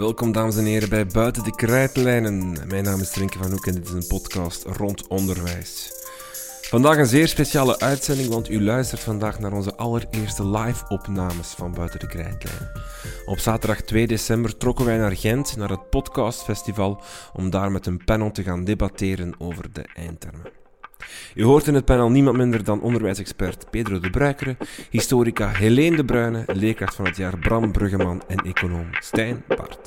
Welkom dames en heren bij Buiten de Krijtlijnen. Mijn naam is Trinke van Hoek en dit is een podcast rond onderwijs. Vandaag een zeer speciale uitzending, want u luistert vandaag naar onze allereerste live-opnames van Buiten de Krijtlijnen. Op zaterdag 2 december trokken wij naar Gent, naar het podcastfestival, om daar met een panel te gaan debatteren over de eindtermen. U hoort in het panel niemand minder dan onderwijsexpert Pedro de Bruikere, historica Helene de Bruyne, leerkracht van het jaar Bram Bruggeman en econoom Stijn Bart.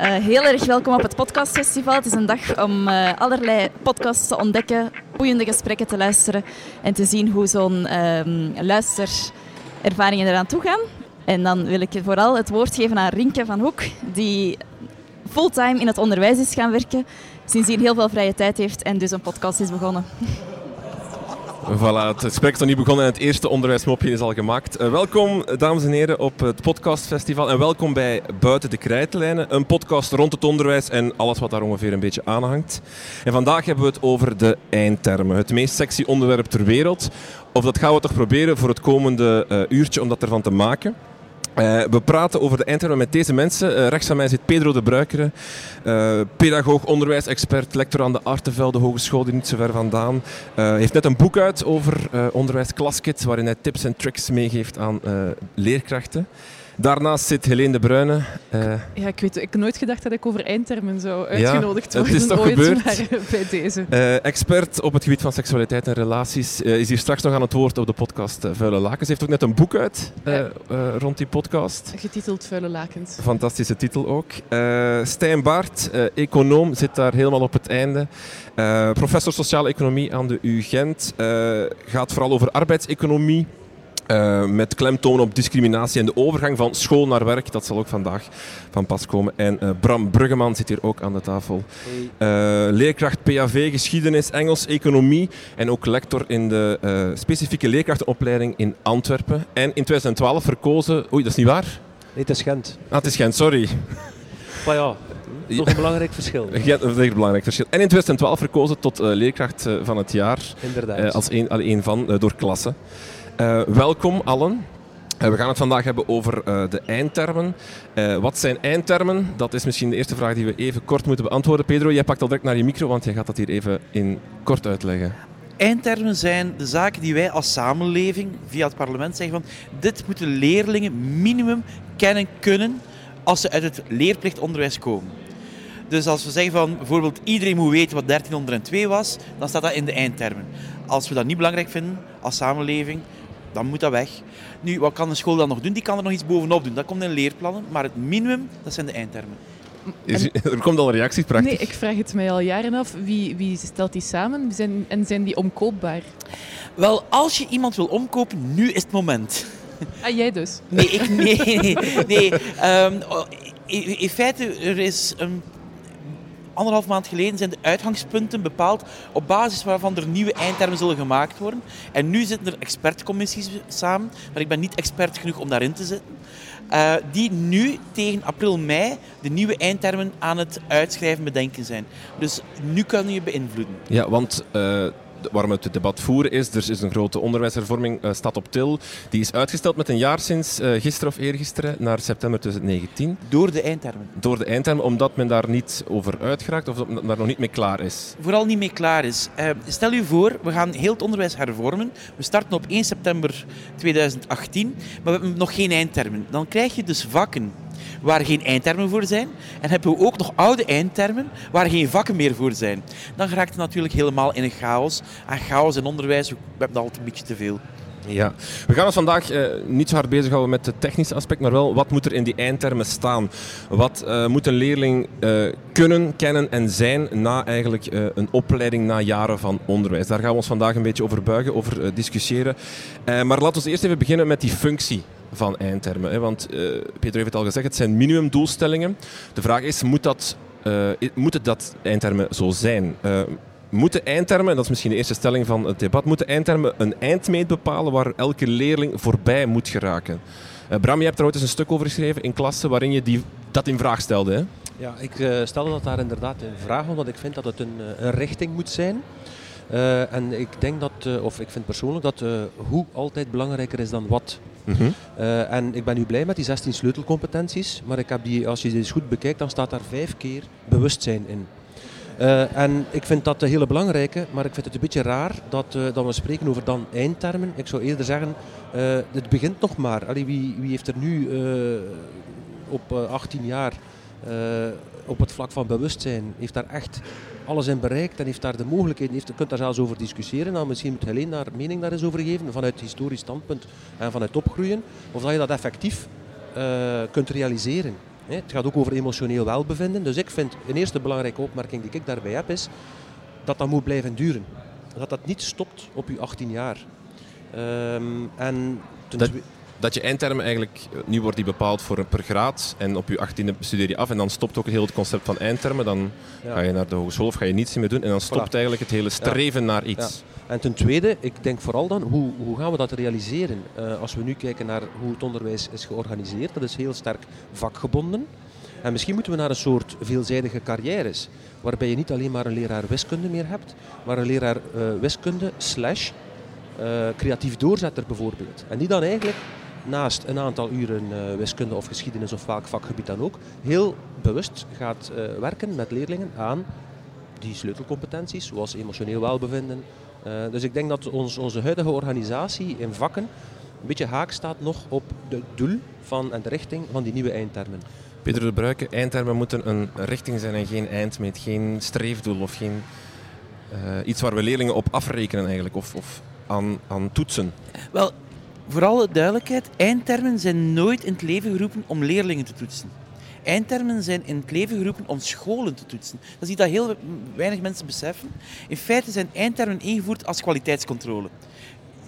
Uh, heel erg welkom op het podcastfestival. Het is een dag om uh, allerlei podcasts te ontdekken, boeiende gesprekken te luisteren en te zien hoe zo'n uh, luisterervaringen eraan toe gaan. En dan wil ik vooral het woord geven aan Rinke van Hoek, die fulltime in het onderwijs is gaan werken, sindsdien heel veel vrije tijd heeft en dus een podcast is begonnen. Voilà, het gesprek is nog niet begonnen en het eerste onderwijsmopje is al gemaakt. Uh, welkom, dames en heren, op het podcastfestival en welkom bij Buiten de Krijtlijnen, een podcast rond het onderwijs en alles wat daar ongeveer een beetje aan hangt. En vandaag hebben we het over de eindtermen, het meest sexy onderwerp ter wereld. Of dat gaan we toch proberen voor het komende uh, uurtje om dat ervan te maken. Uh, we praten over de eindtermen met deze mensen. Uh, rechts van mij zit Pedro de Bruikere, uh, pedagoog, onderwijsexpert, lector aan de Artevelde Hogeschool, die niet zo ver vandaan. heeft net een boek uit over onderwijs Klaskit, waarin hij tips en tricks meegeeft aan leerkrachten. Daarnaast zit Helene de Bruyne. Uh, ja, ik weet ik heb nooit gedacht dat ik over eindtermen zou uitgenodigd ja, worden. Het is toch ooit, gebeurd. Maar bij deze. Uh, expert op het gebied van seksualiteit en relaties. Uh, is hier straks nog aan het woord op de podcast Vuile Lakens. Heeft ook net een boek uit rond die podcast. Getiteld Vuile Lakens. Fantastische titel ook. Stijn Baart, econoom, zit daar helemaal op het einde. professor sociale economie aan de U Gent. gaat vooral over arbeidseconomie. Uh, met klemtoon op discriminatie en de overgang van school naar werk. Dat zal ook vandaag van pas komen. En uh, Bram Bruggeman zit hier ook aan de tafel. Hey. Uh, leerkracht PAV, geschiedenis, Engels, economie. En ook lector in de specifieke leerkrachtenopleiding in Antwerpen. En in 2012 verkozen... Oei, dat is niet waar? Nee, het is Gent. Ah, het is Gent, sorry. Maar ja, nog een belangrijk verschil. Ja, dat is een belangrijk verschil. En in 2012 verkozen tot leerkracht van het jaar. Inderdaad. als een, een van, door klasse. Uh, welkom allen. Uh, we gaan het vandaag hebben over uh, de eindtermen. wat zijn eindtermen? Dat is misschien de eerste vraag die we even kort moeten beantwoorden. Pedro, jij pakt al direct naar je micro, want jij gaat dat hier even in kort uitleggen. Eindtermen zijn de zaken die wij als samenleving via het parlement zeggen van dit moeten leerlingen minimum kennen kunnen als ze uit het leerplichtonderwijs komen. Dus als we zeggen van bijvoorbeeld iedereen moet weten wat 1302 was, dan staat dat in de eindtermen. Als we dat niet belangrijk vinden als samenleving, dan moet dat weg. Nu, wat kan de school dan nog doen? Die kan er nog iets bovenop doen. Dat komt in leerplannen, maar het minimum, dat zijn de eindtermen. Is, er komt al een reactie, prachtig. Nee, ik vraag het mij al jaren af. Wie, wie stelt die samen zijn, en zijn die omkoopbaar? Wel, als je iemand wil omkopen, nu is het moment. Ah, jij dus? Nee, ik, nee, nee. nee. Um, in, in feite, er is een anderhalf maand geleden zijn de uitgangspunten bepaald op basis waarvan er nieuwe eindtermen zullen gemaakt worden. En nu zitten er expertcommissies samen, maar ik ben niet expert genoeg om daarin te zitten. Uh, die nu tegen april, mei de nieuwe eindtermen aan het uitschrijven bedenken zijn. Dus nu kan je beïnvloeden. Ja, want uh, waarom het debat voeren is, er is een grote onderwijshervorming, uh, staat op til. Die is uitgesteld met een jaar sinds uh, gisteren of eergisteren naar september 2019. Door de eindtermen? Door de eindtermen, omdat men daar niet over uitgeraakt of omdat men daar nog niet mee klaar is? Vooral niet mee klaar is. Uh, stel u voor, we gaan heel het onderwijs hervormen. We starten op 1 september 2018, maar we hebben nog geen eindtermen. Dan krijg je dus vakken waar geen eindtermen voor zijn. En hebben we ook nog oude eindtermen waar geen vakken meer voor zijn. Dan raakt het natuurlijk helemaal in een chaos. En chaos in onderwijs, we hebben altijd een beetje te veel. Ja, we gaan ons vandaag uh, niet zo hard bezighouden met het technische aspect, maar wel wat moet er in die eindtermen staan? Wat uh, moet een leerling uh, kunnen, kennen en zijn na eigenlijk een opleiding na jaren van onderwijs? Daar gaan we ons vandaag een beetje over buigen, over discussiëren. maar laten we eerst even beginnen met die functie van eindtermen. Hè? Want uh, Peter heeft het al gezegd, het zijn minimumdoelstellingen. De vraag is, moet, dat, uh, moet het dat eindtermen zo zijn? Uh, moeten eindtermen, dat is misschien de eerste stelling van het debat, moeten eindtermen een eindmeet bepalen waar elke leerling voorbij moet geraken? Bram, je hebt er ooit eens een stuk over geschreven in klasse waarin je die, dat in vraag stelde. Hè? Ja, ik stelde dat daar inderdaad in vraag, omdat ik vind dat het een, een richting moet zijn. Uh, en ik denk dat, uh, of ik vind persoonlijk dat uh, hoe altijd belangrijker is dan wat. Mm -hmm. en ik ben nu blij met die 16 sleutelcompetenties, maar ik heb die, als je die eens goed bekijkt, dan staat daar vijf keer bewustzijn in. Uh, en ik vind dat een hele belangrijke, maar ik vind het een beetje raar dat, uh, dat we spreken over dan eindtermen. Ik zou eerder zeggen, uh, het begint nog maar. Allee, wie, wie heeft er nu op 18 jaar op het vlak van bewustzijn, heeft daar echt alles in bereikt en heeft daar de mogelijkheden, heeft, je kunt daar zelfs over discussiëren. Nou, misschien moet Helene daar mening daar eens over geven, vanuit historisch standpunt en vanuit opgroeien, of dat je dat effectief kunt realiseren. Het gaat ook over emotioneel welbevinden. Dus ik vind een eerste belangrijke opmerking die ik daarbij heb is dat dat moet blijven duren. Dat dat niet stopt op je 18 jaar. Um, en dat, dat je eindtermen eigenlijk, eh, nu wordt die bepaald voor per graad en op je 18e studeer je af en dan stopt ook heel het concept van eindtermen. Dan ja. ga je naar de hogeschool of ga je niets meer doen en dan stopt voilà. eigenlijk het hele streven ja. naar iets. Ja. En ten tweede, ik denk vooral dan, hoe, hoe gaan we dat realiseren? Uh, als we nu kijken naar hoe het onderwijs is georganiseerd, dat is heel sterk vakgebonden. En misschien moeten we naar een soort veelzijdige carrières, waarbij je niet alleen maar een leraar wiskunde meer hebt, maar een leraar uh, wiskunde slash uh, creatief doorzetter bijvoorbeeld. En die dan eigenlijk naast een aantal uren uh, wiskunde of geschiedenis of welk vakgebied dan ook, heel bewust gaat werken met leerlingen aan die sleutelcompetenties, zoals emotioneel welbevinden, uh, dus ik denk dat ons, onze huidige organisatie in vakken een beetje haak staat nog op het doel van, en de richting van die nieuwe eindtermen. Peter de Bruiken, eindtermen moeten een richting zijn en geen eindmeet, geen streefdoel of geen uh, iets waar we leerlingen op afrekenen eigenlijk, of, of aan, aan toetsen. Wel, voor alle duidelijkheid, eindtermen zijn nooit in het leven geroepen om leerlingen te toetsen. Eindtermen zijn in het leven geroepen om scholen te toetsen. Dat is iets dat heel weinig mensen beseffen. In feite zijn eindtermen ingevoerd als kwaliteitscontrole.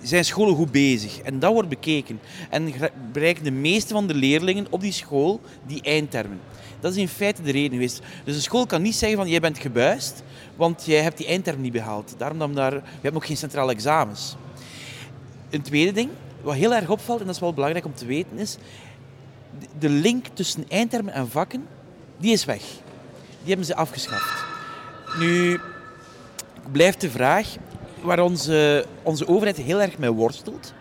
Zijn scholen goed bezig? En dat wordt bekeken. En bereiken de meeste van de leerlingen op die school die eindtermen. Dat is in feite de reden geweest. Dus een school kan niet zeggen van jij bent gebuist, want jij hebt die eindterm niet behaald. Daarom dan daar, je hebt nog geen centrale examens. Een tweede ding, wat heel erg opvalt, en dat is wel belangrijk om te weten, is de link tussen eindtermen en vakken, die is weg. Die hebben ze afgeschaft. Nu blijft de vraag waar onze, onze overheid heel erg mee worstelt.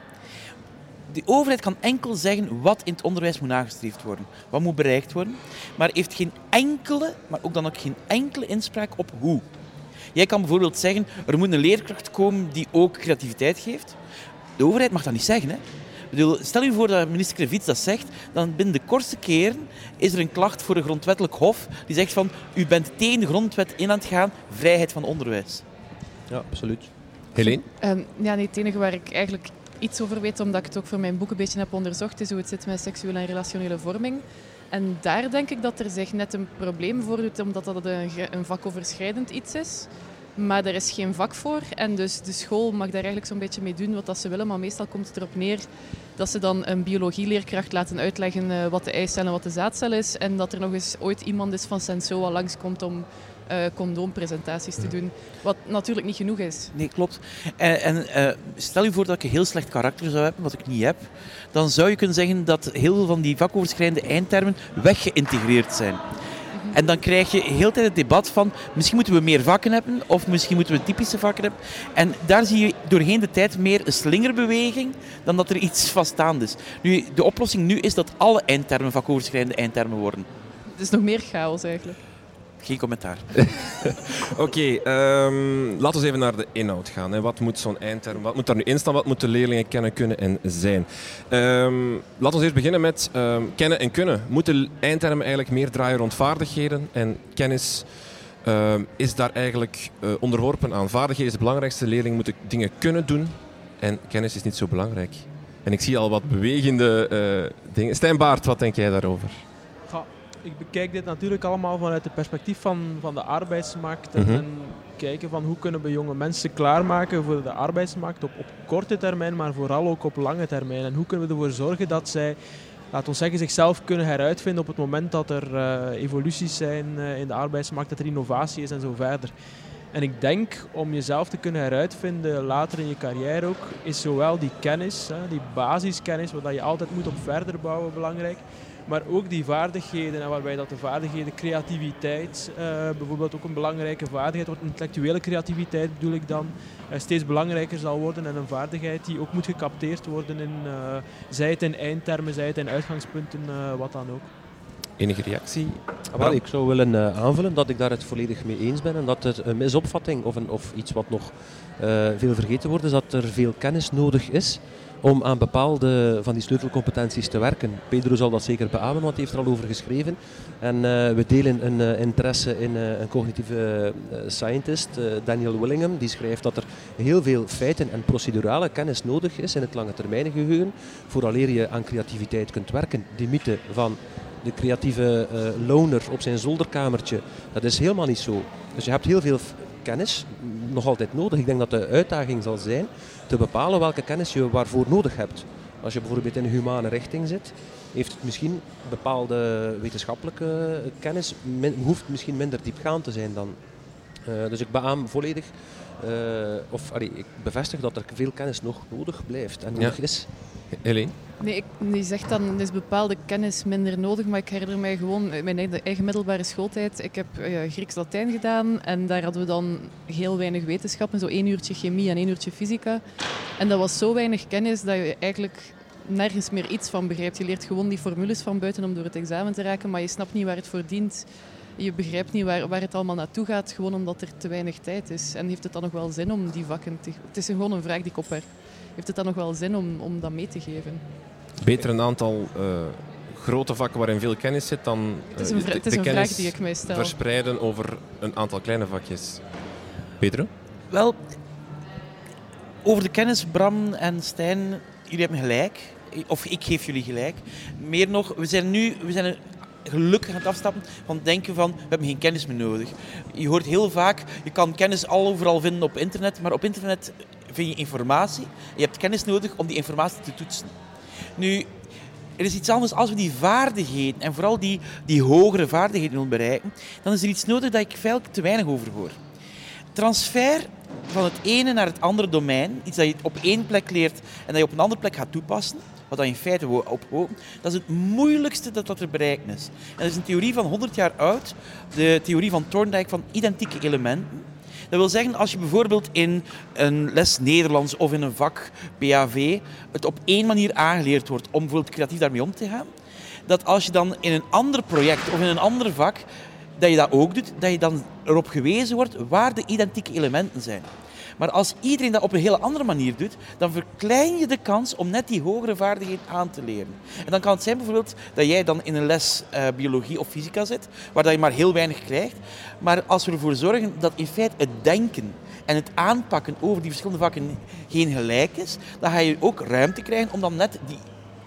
De overheid kan enkel zeggen wat in het onderwijs moet nagestreefd worden, wat moet bereikt worden, maar heeft geen enkele, maar ook dan ook geen enkele inspraak op hoe. Jij kan bijvoorbeeld zeggen, er moet een leerkracht komen die ook creativiteit geeft. De overheid mag dat niet zeggen. Hè? bedoel, stel je voor dat minister Krevits dat zegt, dan binnen de kortste keren is er een klacht voor een grondwettelijk hof die zegt van u bent tegen de grondwet in aan het gaan, vrijheid van onderwijs. Ja, absoluut. Helene? Um, ja, nee, het enige waar ik eigenlijk iets over weet, omdat ik het ook voor mijn boek een beetje heb onderzocht, is hoe het zit met seksuele en relationele vorming. En daar denk ik dat er zich net een probleem voordoet, omdat dat een, een vakoverschrijdend iets is. Maar er is geen vak voor. En dus de school mag daar eigenlijk zo'n beetje mee doen wat dat ze willen. Maar meestal komt het erop neer dat ze dan een biologieleerkracht laten uitleggen uh, wat de eicel en wat de zaadcel is. En dat er nog eens ooit iemand is van Sensoa langskomt om uh, condoompresentaties te doen. Wat natuurlijk niet genoeg is. Nee, klopt. En, en uh, stel je voor dat ik een heel slecht karakter zou hebben, wat ik niet heb. Dan zou je kunnen zeggen dat heel veel van die vakoverschrijdende eindtermen weggeïntegreerd zijn. En dan krijg je heel tijd het debat van misschien moeten we meer vakken hebben of misschien moeten we typische vakken hebben. En daar zie je doorheen de tijd meer een slingerbeweging dan dat er iets vaststaand is. Nu, de oplossing nu is dat alle eindtermen vakoverschrijdende eindtermen worden. Het is nog meer chaos eigenlijk. Geen commentaar. Oké, um, laten we even naar de inhoud gaan. Hè. Wat moet zo'n eindterm, wat moet daar nu in staan? Wat moeten leerlingen kennen, kunnen en zijn? Um, laten we eerst beginnen met um, kennen en kunnen. Moeten eindtermen eigenlijk meer draaien rond vaardigheden en kennis? is daar eigenlijk uh, onderworpen aan. Vaardigheden is het belangrijkste. Leerlingen moeten dingen kunnen doen en kennis is niet zo belangrijk. En ik zie al wat bewegende uh, dingen. Stijn Baart, wat denk jij daarover? Ik bekijk dit natuurlijk allemaal vanuit het perspectief van, van de arbeidsmarkt. En, mhm. kijken van hoe kunnen we jonge mensen klaarmaken voor de arbeidsmarkt op, op korte termijn, maar vooral ook op lange termijn. En hoe kunnen we ervoor zorgen dat zij, laten we zeggen, zichzelf kunnen heruitvinden op het moment dat er uh, evoluties zijn uh, in de arbeidsmarkt, dat er innovatie is en zo verder. En ik denk om jezelf te kunnen heruitvinden later in je carrière ook, is zowel die kennis, hè, die basiskennis, waar je altijd moet op verder bouwen, belangrijk. Maar ook die vaardigheden, en waarbij dat de vaardigheden creativiteit uh, bijvoorbeeld ook een belangrijke vaardigheid wordt, intellectuele creativiteit bedoel ik dan, uh, steeds belangrijker zal worden en een vaardigheid die ook moet gecapteerd worden in, uh, zij het in eindtermen, zij het in uitgangspunten, wat dan ook. Enige reactie? Wel, ik zou willen uh, aanvullen dat ik daar het volledig mee eens ben en dat er een misopvatting of, een, of iets wat nog uh, veel vergeten wordt, is dat er veel kennis nodig is om aan bepaalde van die sleutelcompetenties te werken. Pedro zal dat zeker beamen, want hij heeft er al over geschreven. En uh, we delen een uh, interesse in uh, een cognitieve scientist, Daniel Willingham, die schrijft dat er heel veel feiten en procedurale kennis nodig is in het lange termijn geheugen, vooraleer je aan creativiteit kunt werken. Die mythe van de creatieve loner op zijn zolderkamertje, dat is helemaal niet zo. Dus je hebt heel veel kennis nog altijd nodig. Ik denk dat de uitdaging zal zijn te bepalen welke kennis je waarvoor nodig hebt. Als je bijvoorbeeld in een humane richting zit, heeft het misschien bepaalde wetenschappelijke kennis, hoeft misschien minder diepgaand te zijn dan. Uh, dus ik beaam volledig, of allee, ik bevestig dat er veel kennis nog nodig blijft en nodig ja. is. Helene? Nee, ik, je zegt dan, is bepaalde kennis minder nodig, maar ik herinner mij gewoon mijn eigen middelbare schooltijd. Ik heb uh, Grieks-Latijn gedaan en daar hadden we dan heel weinig wetenschappen, zo één uurtje chemie en één uurtje fysica. En dat was zo weinig kennis dat je eigenlijk nergens meer iets van begrijpt. Je leert gewoon die formules van buiten om door het examen te raken, maar je snapt niet waar het voor dient. Je begrijpt niet waar, waar het allemaal naartoe gaat, gewoon omdat er te weinig tijd is. En heeft het dan nog wel zin om die vakken te... Het is gewoon een vraag die ik opwerp heeft het dan nog wel zin om, om dat mee te geven? Beter een aantal uh, grote vakken waarin veel kennis zit dan uh, het is een, het is de, een vraag die ik mij stel. verspreiden over een aantal kleine vakjes. Peter? Wel, over de kennis, Bram en Stijn, jullie hebben gelijk. Of ik geef jullie gelijk. Meer nog, we zijn nu we zijn gelukkig aan het afstappen van het denken van we hebben geen kennis meer nodig. Je hoort heel vaak, je kan kennis al overal vinden op internet, maar op internet vind je informatie. Je hebt kennis nodig om die informatie te toetsen. Nu, er is iets anders als we die vaardigheden, en vooral die, die hogere vaardigheden willen bereiken, dan is er iets nodig dat ik veel te weinig over hoor. Transfer van het ene naar het andere domein, iets dat je op één plek leert en dat je op een andere plek gaat toepassen, wat dan in feite ophopen, dat is het moeilijkste dat, dat er bereiken is. En dat is een theorie van 100 jaar oud, de theorie van Thorndike van identieke elementen. Dat wil zeggen, als je bijvoorbeeld in een les Nederlands of in een vak PAV het op één manier aangeleerd wordt om bijvoorbeeld creatief daarmee om te gaan, dat als je dan in een ander project of in een ander vak, dat je dat ook doet, dat je dan erop gewezen wordt waar de identieke elementen zijn. Maar als iedereen dat op een hele andere manier doet, dan verklein je de kans om net die hogere vaardigheden aan te leren. En dan kan het zijn bijvoorbeeld dat jij dan in een les uh, biologie of fysica zit, waar dat je maar heel weinig krijgt. Maar als we ervoor zorgen dat in feite het denken en het aanpakken over die verschillende vakken geen gelijk is, dan ga je ook ruimte krijgen om dan net die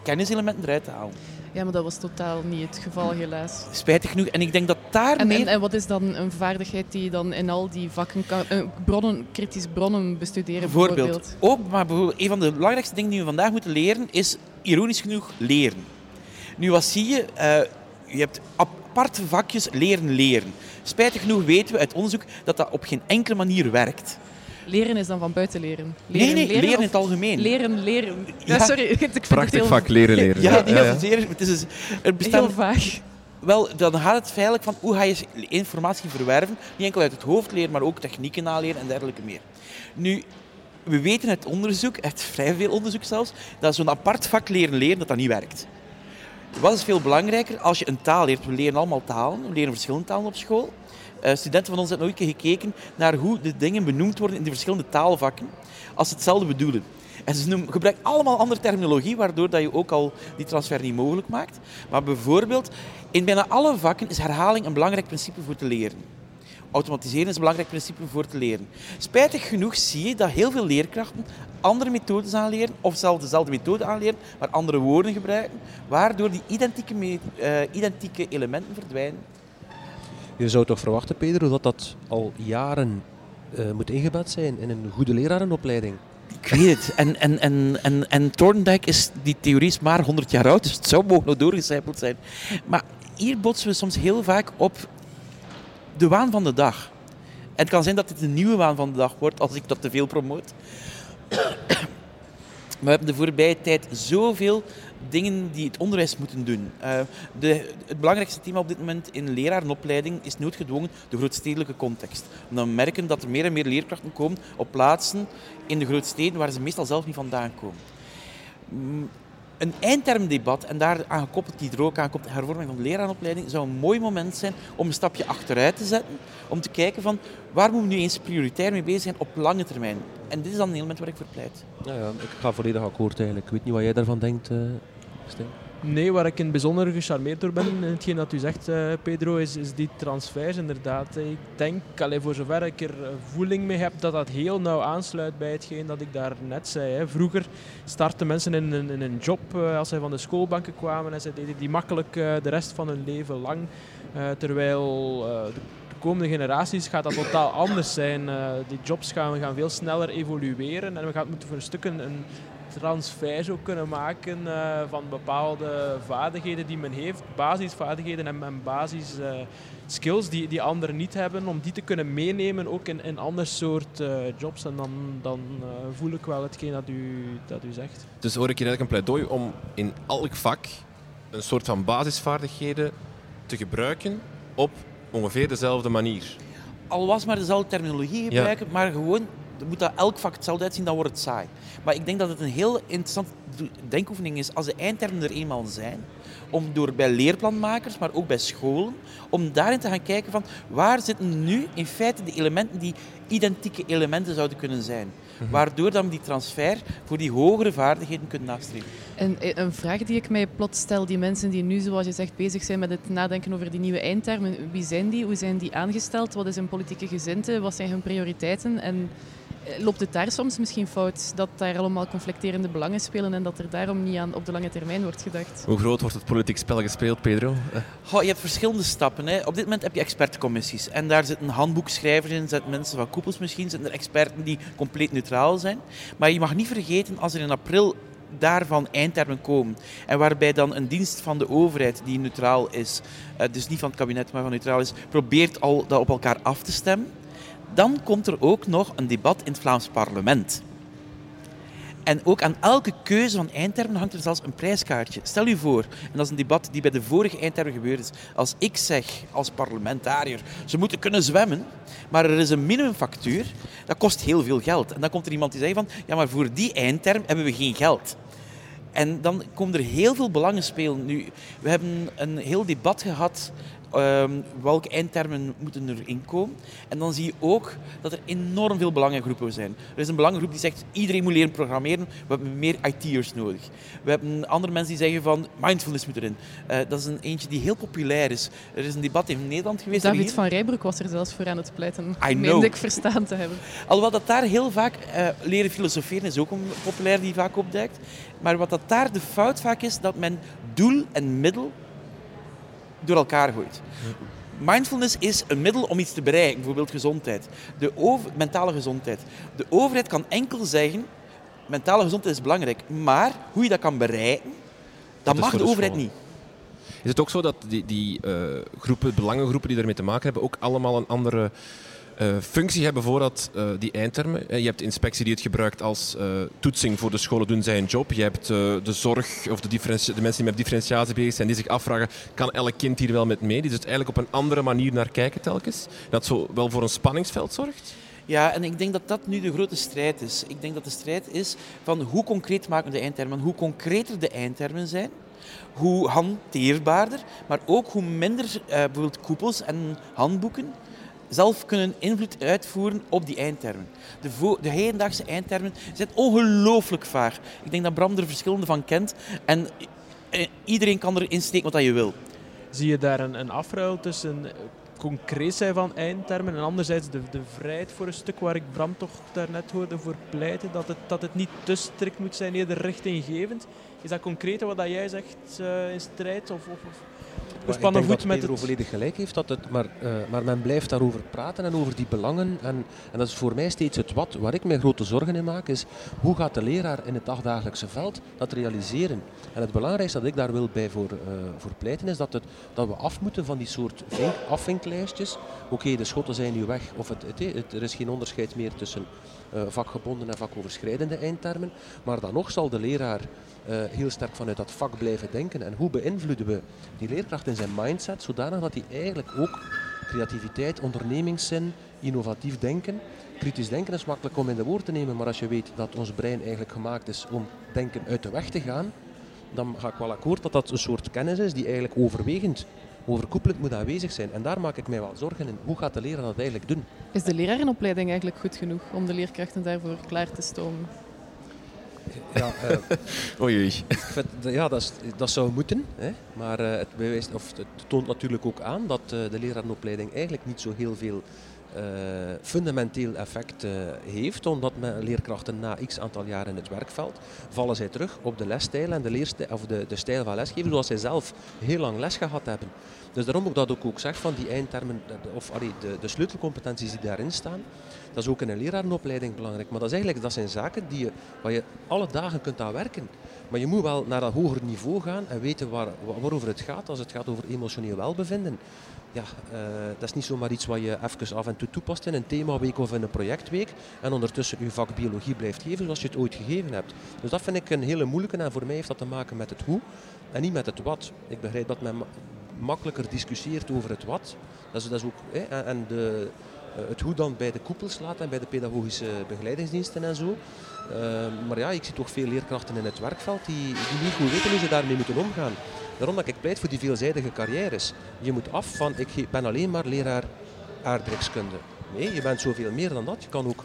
kenniselementen eruit te halen. Ja, maar dat was totaal niet het geval, helaas. Spijtig genoeg. En ik denk dat daar en, en, en, wat is dan een vaardigheid die je dan in al die vakken kan... Uh, bronnen, kritisch bronnen bestuderen, bijvoorbeeld. bijvoorbeeld. Ook, maar bijvoorbeeld, een van de belangrijkste dingen die we vandaag moeten leren, is ironisch genoeg leren. Nu, wat zie je? Uh, je hebt aparte vakjes leren leren. Spijtig genoeg weten we uit onderzoek dat dat op geen enkele manier werkt. Leren is dan van buiten leren. leren nee, nee, leren, leren in het algemeen. Leren, leren. Ja, sorry. Ik vind Prachtig het heel... vak, leren, leren. Ja, ja, ja. Zeer, het is dus, er. Heel vaag. Wel, dan gaat het feitelijk van hoe ga je informatie verwerven. Niet enkel uit het hoofd leren, maar ook technieken naleren en dergelijke meer. Nu, we weten uit onderzoek, uit vrij veel onderzoek zelfs, dat zo'n apart vak leren leren, dat dat niet werkt. Wat is veel belangrijker? Als je een taal leert, we leren allemaal talen, we leren verschillende talen op school. Uh, studenten van ons hebben nooit gekeken naar hoe de dingen benoemd worden in de verschillende taalvakken, als ze hetzelfde bedoelen. En ze noemen, gebruiken allemaal andere terminologie, waardoor dat je ook al die transfer niet mogelijk maakt. Maar bijvoorbeeld, in bijna alle vakken is herhaling een belangrijk principe voor te leren. Automatiseren is een belangrijk principe voor te leren. Spijtig genoeg zie je dat heel veel leerkrachten andere methodes aanleren, of zelfs dezelfde methode aanleren, maar andere woorden gebruiken, waardoor die identieke, uh, identieke elementen verdwijnen je zou toch verwachten, Pedro, dat dat al jaren uh, moet ingebed zijn in een goede lerarenopleiding? Ik weet het. En, en, en, en, en Thorndike is, die theorie is maar 100 jaar oud, dus het zou mogelijk nog doorgecijpeld zijn. Maar hier botsen we soms heel vaak op de waan van de dag. En het kan zijn dat dit een nieuwe waan van de dag wordt als ik dat te veel promoot. we hebben de voorbije tijd zoveel dingen die het onderwijs moeten doen. Uh, de, het belangrijkste thema op dit moment in lerarenopleiding is noodgedwongen de grootstedelijke context. Omdat we merken dat er meer en meer leerkrachten komen op plaatsen in de grootsteden waar ze meestal zelf niet vandaan komen. Mm, een eindtermdebat en daar aangekoppeld, die er ook aankomt, de hervorming van de lerarenopleiding, zou een mooi moment zijn om een stapje achteruit te zetten. Om te kijken van waar moeten we nu eens prioritair mee bezig zijn op lange termijn. En dit is dan een element waar ik voor pleit. Ja, ik ga volledig akkoord eigenlijk. Ik weet niet wat jij daarvan denkt, Nee, waar ik in het bijzonder gecharmeerd door ben, in hetgeen dat u zegt, uh, Pedro, is, is die transfers inderdaad. Ik denk, allee, voor zover ik er voeling mee heb, dat dat heel nauw aansluit bij hetgeen dat ik daar net zei. Hè. Vroeger startten mensen in, in, een job uh, als zij van de schoolbanken kwamen en ze deden die makkelijk de rest van hun leven lang. terwijl de komende generaties gaat dat totaal anders zijn. die jobs gaan, gaan veel sneller evolueren en we gaan moeten voor een stuk een transfer zou kunnen maken uh, van bepaalde vaardigheden die men heeft, basisvaardigheden en, en basis uh, skills die, die anderen niet hebben, om die te kunnen meenemen ook in, in ander soort uh, jobs. En dan, dan voel ik wel hetgeen dat u, dat u zegt. Dus hoor ik hier eigenlijk een pleidooi om in elk vak een soort van basisvaardigheden te gebruiken op ongeveer dezelfde manier. Al was maar dezelfde terminologie gebruiken, ja. maar gewoon moet dat elk vak hetzelfde uitzien, dan wordt het saai. Maar ik denk dat het een heel interessante denkoefening is als de eindtermen er eenmaal zijn. Om door bij leerplanmakers, maar ook bij scholen, om daarin te gaan kijken van waar zitten nu in feite de elementen die identieke elementen zouden kunnen zijn. Mhm. Waardoor dan die transfer voor die hogere vaardigheden kunnen nastreven. En een vraag die ik mij plots stel, die mensen die nu, zoals je zegt, bezig zijn met het nadenken over die nieuwe eindtermen, wie zijn die? Hoe zijn die aangesteld? Wat is hun politieke gezinte? Wat zijn hun prioriteiten? En loopt het daar soms misschien fout? Dat daar allemaal conflicterende belangen spelen en dat er daarom niet aan op de lange termijn wordt gedacht? Hoe groot wordt het politiek spel gespeeld, Pedro? je hebt verschillende stappen. Hè. Op dit moment heb je expertcommissies. En daar zitten handboekschrijvers in, zitten mensen van koepels misschien, zitten er experten die compleet neutraal zijn. Maar je mag niet vergeten, als er in april daarvan eindtermen komen. En waarbij dan een dienst van de overheid die neutraal is, eh, dus niet van het kabinet, maar van neutraal is, probeert al dat op elkaar af te stemmen dan komt er ook nog een debat in het Vlaams parlement. En ook aan elke keuze van eindtermen hangt er zelfs een prijskaartje. Stel u voor, en dat is een debat die bij de vorige eindtermen gebeurd is. Als ik zeg als parlementariër, ze moeten kunnen zwemmen, maar er is een minimumfactuur, dat kost heel veel geld. En dan komt er iemand die zegt van, ja maar voor die eindterm hebben we geen geld. En dan komen er heel veel belangen spelen. Nu, we hebben een heel debat gehad Um, welke eindtermen moeten erin komen. En dan zie je ook dat er enorm veel belangengroepen zijn. Er is een belangengroep die zegt iedereen moet leren programmeren, we hebben meer IT'ers nodig. We hebben andere mensen die zeggen van mindfulness moet erin. Uh, dat is een eentje die heel populair is. Er is een debat in Nederland geweest. David van Rijbroek was er zelfs voor aan het pleiten. Know. ik verstaan te hebben. Alhoewel dat daar heel vaak uh, leren filosoferen is ook een populair die vaak opduikt. Maar wat dat daar de fout vaak is, dat men doel en middel door elkaar gooit. Mindfulness is een middel om iets te bereiken, bijvoorbeeld gezondheid. De over, mentale gezondheid. De overheid kan enkel zeggen, mentale gezondheid is belangrijk, maar hoe je dat kan bereiken, dat, mag de, overheid niet. Is het ook zo dat die, die uh, groepen, belangengroepen die daarmee te maken hebben, ook allemaal een andere uh, functie hebben voordat uh, die eindtermen. je hebt de inspectie die het gebruikt als toetsing voor de scholen doen zij een job. Je hebt de zorg of de, de, mensen die met differentiatie bezig zijn die zich afvragen kan elk kind hier wel met mee? Die dus eigenlijk op een andere manier naar kijken telkens. Dat zo wel voor een spanningsveld zorgt? Ja, en ik denk dat dat nu de grote strijd is. Ik denk dat de strijd is van hoe concreet maken we de eindtermen. Hoe concreter de eindtermen zijn, hoe hanteerbaarder, maar ook hoe minder bijvoorbeeld koepels en handboeken zelf kunnen invloed uitvoeren op die eindtermen. De, de hedendaagse eindtermen zijn ongelooflijk vaag. Ik denk dat Bram er verschillende van kent. En eh, iedereen kan erin steken wat je wil. Zie je daar een, een afruil tussen concreet zijn van eindtermen en anderzijds de, de vrijheid voor een stuk waar ik Bram toch daarnet hoorde voor pleiten, dat het, dat het niet te strikt moet zijn, eerder richtinggevend. Is dat concreet wat jij zegt uh, in strijd? Of, of gespannen voet met het... volledig gelijk heeft, dat het, maar, uh, maar men blijft daarover praten en over die belangen. En, en dat is voor mij steeds het wat. Waar ik mij grote zorgen in maak, is hoe gaat de leraar in het dagdagelijkse veld dat realiseren? En het belangrijkste dat ik daar wil bij voor, uh, voor pleiten, is dat, het, dat we af moeten van die soort afvinklijstjes. Oké, de schotten zijn nu weg, of het, het, het, er is geen onderscheid meer tussen vakgebonden en vakoverschrijdende eindtermen. Maar dan nog zal de leraar uh, heel sterk vanuit dat vak blijven denken. En hoe beïnvloeden we die leerkracht in zijn mindset, zodanig dat hij eigenlijk ook creativiteit, ondernemingszin, innovatief denken. Kritisch denken is makkelijk om in de woord te nemen, maar als je weet dat ons brein eigenlijk gemaakt is om denken uit de weg te gaan, dan ga ik wel akkoord dat dat een soort kennis is die eigenlijk overwegend overkoepelend moet aanwezig zijn. En daar maak ik mij wel zorgen in. Hoe gaat de leraar dat eigenlijk doen? Is de lerarenopleiding eigenlijk goed genoeg om de leerkrachten daarvoor klaar te stomen? Ja, uh, oei, ja dat, dat zou moeten. Hè. Maar uh, het, bewijst, of het toont natuurlijk ook aan dat uh, de lerarenopleiding eigenlijk niet zo heel veel uh, fundamenteel effect uh, heeft, omdat leerkrachten na x aantal jaren in het werkveld vallen zij terug op de lesstijl en de, leerstijl, of de, de stijl van lesgeven zoals zij zelf heel lang les gehad hebben. Dus daarom ook dat ik ook zeg van die eindtermen, of allee, de, de sleutelcompetenties die daarin staan, dat is ook in een lerarenopleiding belangrijk. Maar dat, is eigenlijk, dat zijn zaken die je, waar je alle dagen kunt aan werken. Maar je moet wel naar dat hoger niveau gaan en weten waar, waarover het gaat als het gaat over emotioneel welbevinden ja, uh, dat is niet zomaar iets wat je even af en toe toepast in een themaweek of in een projectweek en ondertussen je vak biologie blijft geven zoals je het ooit gegeven hebt. Dus dat vind ik een hele moeilijke en voor mij heeft dat te maken met het hoe en niet met het wat. Ik begrijp dat men makkelijker discussieert over het wat. Dat is, ook, hè, en de, eh, het hoe dan bij de koepels laat en bij de pedagogische begeleidingsdiensten en zo. Uh, maar ja, ik zie toch veel leerkrachten in het werkveld die, die niet goed weten hoe ze daarmee moeten omgaan. Daarom dat ik pleit voor die veelzijdige carrières. Je moet af van, ik ben alleen maar leraar aardrijkskunde. Nee, je bent zoveel meer dan dat. Je kan ook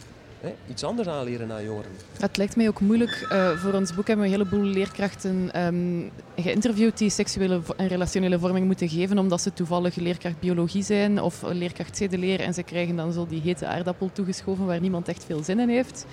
iets anders aanleren aan jongeren. Het lijkt mij ook moeilijk. Uh, voor ons boek hebben we een heleboel leerkrachten um, geïnterviewd die seksuele en relationele vorming moeten geven, omdat ze toevallig leerkracht biologie zijn of leerkracht zedeleer en ze krijgen dan zo die hete aardappel toegeschoven waar niemand echt veel zin in heeft.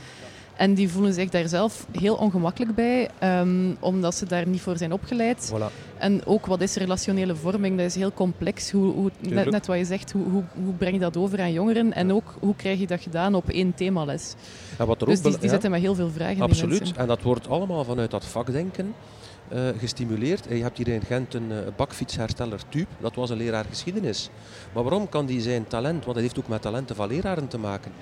En die voelen zich daar zelf heel ongemakkelijk bij, um, omdat ze daar niet voor zijn opgeleid. Voilà. En ook wat is relationele vorming, dat is heel complex. Hoe, hoe net, net, wat je zegt, hoe, hoe, hoe, breng je dat over aan jongeren? En ook, hoe krijg je dat gedaan op één themales? Ja, wat er dus ook die, die ja. zitten met heel veel vragen. Absoluut, en dat wordt allemaal vanuit dat vakdenken. Uh, gestimuleerd. Je hebt hier in Gent een uh, bakfietshersteller Tube, dat was een leraar geschiedenis. Maar waarom kan die zijn talent, want dat heeft ook met talenten van leraren te maken,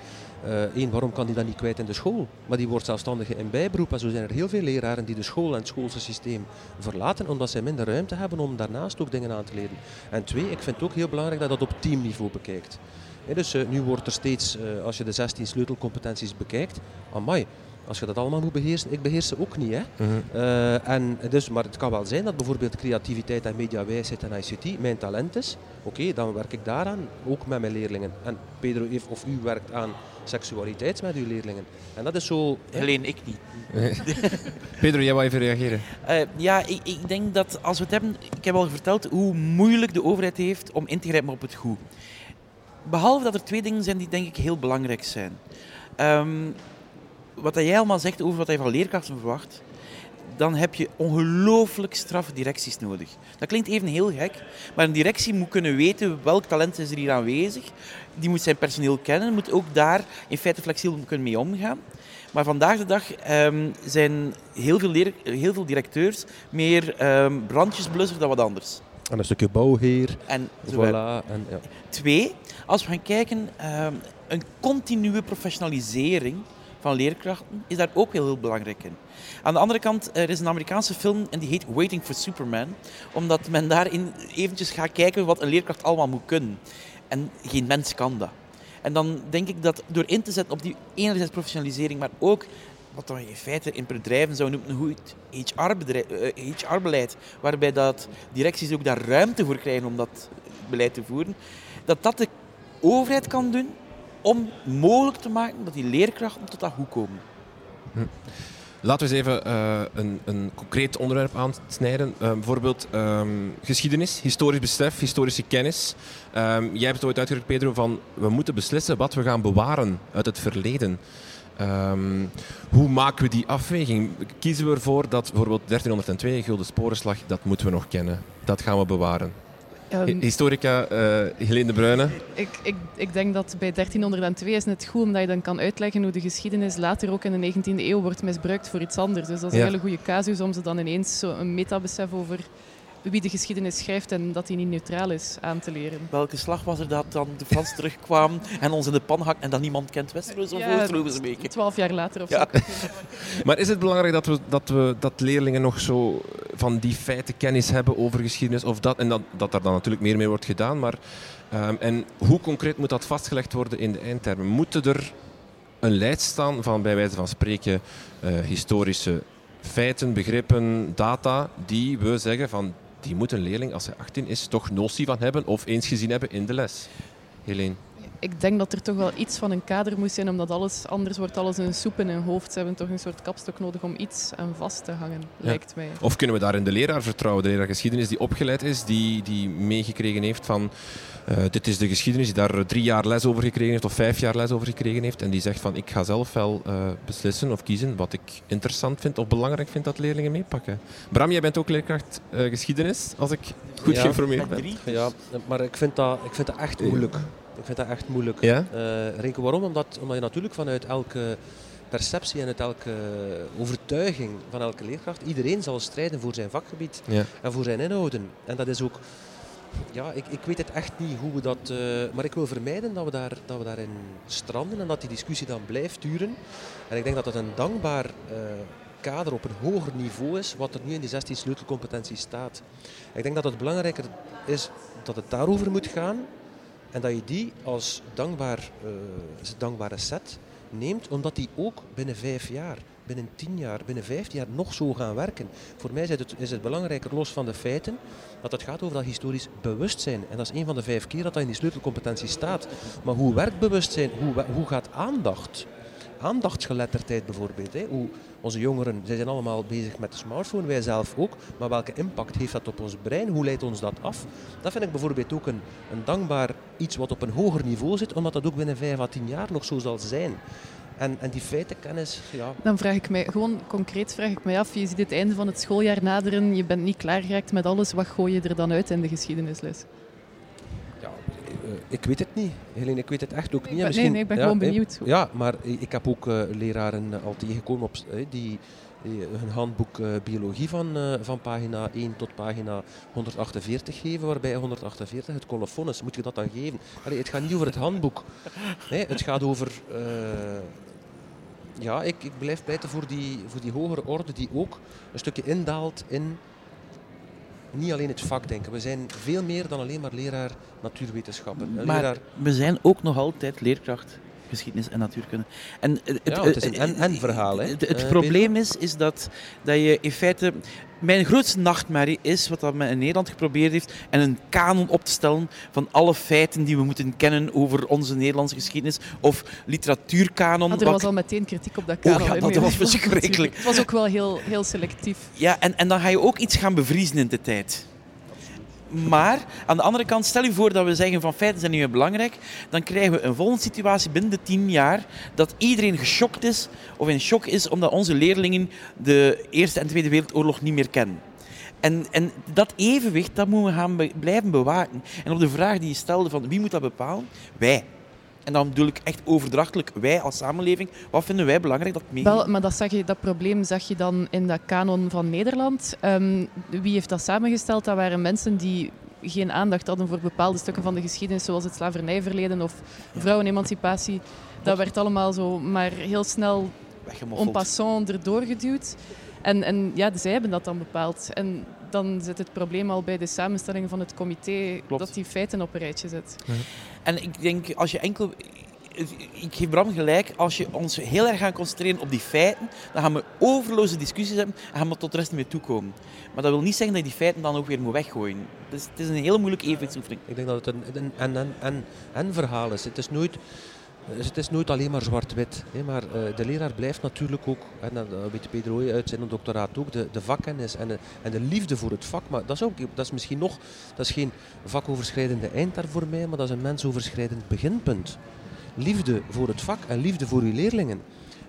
Eén, uh, waarom kan die dat niet kwijt in de school? Maar die wordt zelfstandige in bijberoep. En zo zijn er heel veel leraren die de school en het schoolse systeem verlaten, omdat zij minder ruimte hebben om daarnaast ook dingen aan te leren. En twee, ik vind het ook heel belangrijk dat dat op teamniveau bekijkt. He, dus uh, nu wordt er steeds, uh, als je de 16 sleutelcompetenties bekijkt, amai, als je dat allemaal moet beheersen, ik beheers ze ook niet. Hè. Uh, en dus, maar het kan wel zijn dat bijvoorbeeld creativiteit en mediawijsheid en ICT mijn talent is. Oké, okay, dan werk ik daaraan, ook met mijn leerlingen. En Pedro heeft, of u werkt aan seksualiteit met uw leerlingen. En dat is zo... Alleen ik niet. Pedro, jij wil even reageren? Uh, ja, ik, ik, denk dat als we het hebben... Ik heb al verteld hoe moeilijk de overheid heeft om in te grijpen op het goed. Behalve dat er twee dingen zijn die denk ik heel belangrijk zijn. Um, wat jij allemaal zegt over wat je van leerkrachten verwacht, dan heb je ongelooflijk straffe directies nodig. Dat klinkt even heel gek, maar een directie moet kunnen weten welk talent is er hier aanwezig. Die moet zijn personeel kennen, moet ook daar in feite flexibel kunnen mee omgaan. Maar vandaag de dag um, zijn heel veel, leer, heel veel directeurs meer um, brandjesblusser dan wat anders. En een stukje bouwheer. En voilà. En, ja. Twee, als we gaan kijken, um, een continue professionalisering van leerkrachten is daar ook heel, heel belangrijk in. Aan de andere kant, er is een Amerikaanse film en die heet Waiting for Superman. Omdat men daarin eventjes gaat kijken wat een leerkracht allemaal moet kunnen. En geen mens kan dat. En dan denk ik dat door in te zetten op die enerzijds professionalisering, maar ook wat dan in feite in bedrijven zou noemen een goed HR-beleid, waarbij dat directies ook daar ruimte voor krijgen om dat beleid te voeren, dat dat de overheid kan doen om mogelijk te maken dat die leerkrachten tot dat goed komen. Hm. Laten we eens even uh, een, een, concreet onderwerp aansnijden. Uh, bijvoorbeeld um, geschiedenis, historisch besef, historische kennis. Um, jij hebt het ooit uitgedrukt, Pedro, van we moeten beslissen wat we gaan bewaren uit het verleden. Hoe maken we die afweging? Kiezen we ervoor dat bijvoorbeeld 1302, Gulden Sporenslag, dat moeten we nog kennen. Dat gaan we bewaren. Ehm, Historica uh, Helene de Bruyne. Ik, ik, ik denk dat bij 1302 is het goed omdat je dan kan uitleggen hoe de geschiedenis later ook in de 19e eeuw wordt misbruikt voor iets anders. Dus dat is Ja. een hele goede casus om ze dan ineens zo een metabesef over wie de geschiedenis schrijft en dat die niet neutraal is aan te leren. Welke slag was er dat dan de Fransen terugkwamen en ons in de pan hakt en dat niemand kent Westeros of Ja? Twaalf jaar later of Ja. zo. Maar is het belangrijk dat, we, dat, we, dat leerlingen nog zo van die feiten kennis hebben over geschiedenis? Of dat, en dat, dat er dan natuurlijk meer mee wordt gedaan. Maar, ehm, en hoe concreet moet dat vastgelegd worden in de eindtermen? Moeten er een lijst staan van bij wijze van spreken eh, historische feiten, begrippen, data die we zeggen van die moet een leerling als hij 18 is toch notie van hebben of eens gezien hebben in de les? Helene. Ik denk dat er toch wel iets van een kader moet zijn, omdat alles, anders wordt alles een soep in hun hoofd. Ze hebben toch een soort kapstok nodig om iets aan vast te hangen, lijkt mij. Of kunnen we daarin de leraar vertrouwen? De leraar geschiedenis die opgeleid is, die, die meegekregen heeft van eh, dit is de geschiedenis, die daar drie jaar les over gekregen heeft of vijf jaar les over gekregen heeft. En die zegt van ik ga zelf wel eh, beslissen of kiezen wat ik interessant vind of belangrijk vind dat leerlingen meepakken. Bram, jij bent ook leerkracht eh, geschiedenis, als ik goed Ja. geïnformeerd ben. Ja, maar ik vind dat, ik vind dat echt moeilijk. Ik vind dat echt moeilijk. Ja? Eh, Renke, waarom? Omdat, omdat je natuurlijk vanuit elke perceptie en uit elke overtuiging van elke leerkracht, iedereen zal strijden voor zijn vakgebied Ja. en voor zijn inhouden. En dat is ook, ja, ik, ik weet het echt niet hoe we dat, eh, maar ik wil vermijden dat we, daar, dat we daarin stranden en dat die discussie dan blijft duren. En ik denk dat dat een dankbaar eh, kader op een hoger niveau is, wat er nu in die 16 sleutelcompetenties staat. Ik denk dat het belangrijker is dat het daarover moet gaan en dat je die als dankbaar, eh, dankbare set neemt, omdat die ook binnen vijf jaar, binnen tien jaar, binnen vijftien jaar nog zo gaan werken. Voor mij is het, is het belangrijker, los van de feiten, dat het gaat over dat historisch bewustzijn. En dat is een van de vijf keer dat dat in die sleutelcompetentie staat. Maar hoe werkt bewustzijn? Hoe, hoe gaat aandacht? Aandachtsgeletterdheid bijvoorbeeld. Hè? Hoe onze jongeren, zij zijn allemaal bezig met de smartphone, wij zelf ook. Maar welke impact heeft dat op ons brein? Hoe leidt ons dat af? Dat vind ik bijvoorbeeld ook een, een dankbaar iets wat op een hoger niveau zit, omdat dat ook binnen vijf à tien jaar nog zo zal zijn. En, en die feitenkennis, ja, Dan vraag ik mij, gewoon concreet vraag ik mij af, je ziet het einde van het schooljaar naderen, je bent niet klaargeraakt met alles, wat gooi je er dan uit in de geschiedenisles? Eh, ik weet het niet. Helene, ik weet het echt ook niet. ben- En nee, nee, ik ben ja, gewoon benieuwd. Ja, maar ik heb ook eh, leraren eh, al tegengekomen op, eh, die, die hun handboek eh, biologie van, eh, van pagina 1 tot pagina 148 geven, waarbij 148 het colofon is. Moet je dat dan geven? Allee, het gaat niet over het handboek. Nee, het gaat over... eh, ja, ik, ik blijf pleiten voor die, voor die hogere orde die ook een stukje indaalt in niet alleen het vakdenken. We zijn veel meer dan alleen maar leraar natuurwetenschappen. Maar leraar, we zijn ook nog altijd leerkracht geschiedenis en natuurkunde. En het, Ja, het is een en-en verhaal, hè. Het, het Eh, probleem is, is dat, dat je in feite... Mijn grootste nachtmerrie is wat dat men in Nederland geprobeerd heeft en een kanon op te stellen van alle feiten die we moeten kennen over onze Nederlandse geschiedenis of literatuurkanon. Ah, er wat- was al meteen kritiek op dat Oh kanon. ja, hè, dat was verschrikkelijk. Het was ook wel heel, heel selectief. Ja, en, en dan ga je ook iets gaan bevriezen in de tijd. Maar aan de andere kant, stel je voor dat we zeggen van feiten zijn niet meer belangrijk, dan krijgen we een volgende situatie binnen de tien jaar dat iedereen geschokt is of in shock is omdat onze leerlingen de Eerste en Tweede Wereldoorlog niet meer kennen. En, en dat evenwicht, dat moeten we gaan blijven bewaken. En op de vraag die je stelde van wie moet dat bepalen? Wij. En dan bedoel ik echt overdrachtelijk wij als samenleving. Wat vinden wij belangrijk dat mee? Wel, maar dat, zag je, dat probleem zag je dan in dat kanon van Nederland. Ehm, wie heeft dat samengesteld? Dat waren mensen die geen aandacht hadden voor bepaalde stukken van de geschiedenis, zoals het slavernijverleden of vrouwenemancipatie. Dat werd allemaal zo maar heel snel en passant erdoor geduwd. En, en ja, zij hebben dat dan bepaald. En dan zit het probleem al bij de samenstelling van het comité Klopt. dat die feiten op een rijtje zet. En ik denk, als je enkel... Ik geef Bram gelijk, als je ons heel erg gaat concentreren op die feiten, dan gaan we overloze discussies hebben en gaan we tot de rest niet meer toekomen. Maar dat wil niet zeggen dat je die feiten dan ook weer moet weggooien. Dus het is een hele moeilijke evenwichtsoefening. Ik denk dat het een, een en, en, en, en verhaal is. Het is nooit, dus het is nooit alleen maar zwart-wit. Maar eh, de leraar blijft natuurlijk ook, en dat weet Pedro uit zijn doctoraat ook, de, de vakkennis en de, en de liefde voor het vak. Maar dat is, ook, dat is misschien nog, dat is geen vakoverschrijdende eindtaar voor mij, maar dat is een mensoverschrijdend beginpunt. Liefde voor het vak en liefde voor uw leerlingen.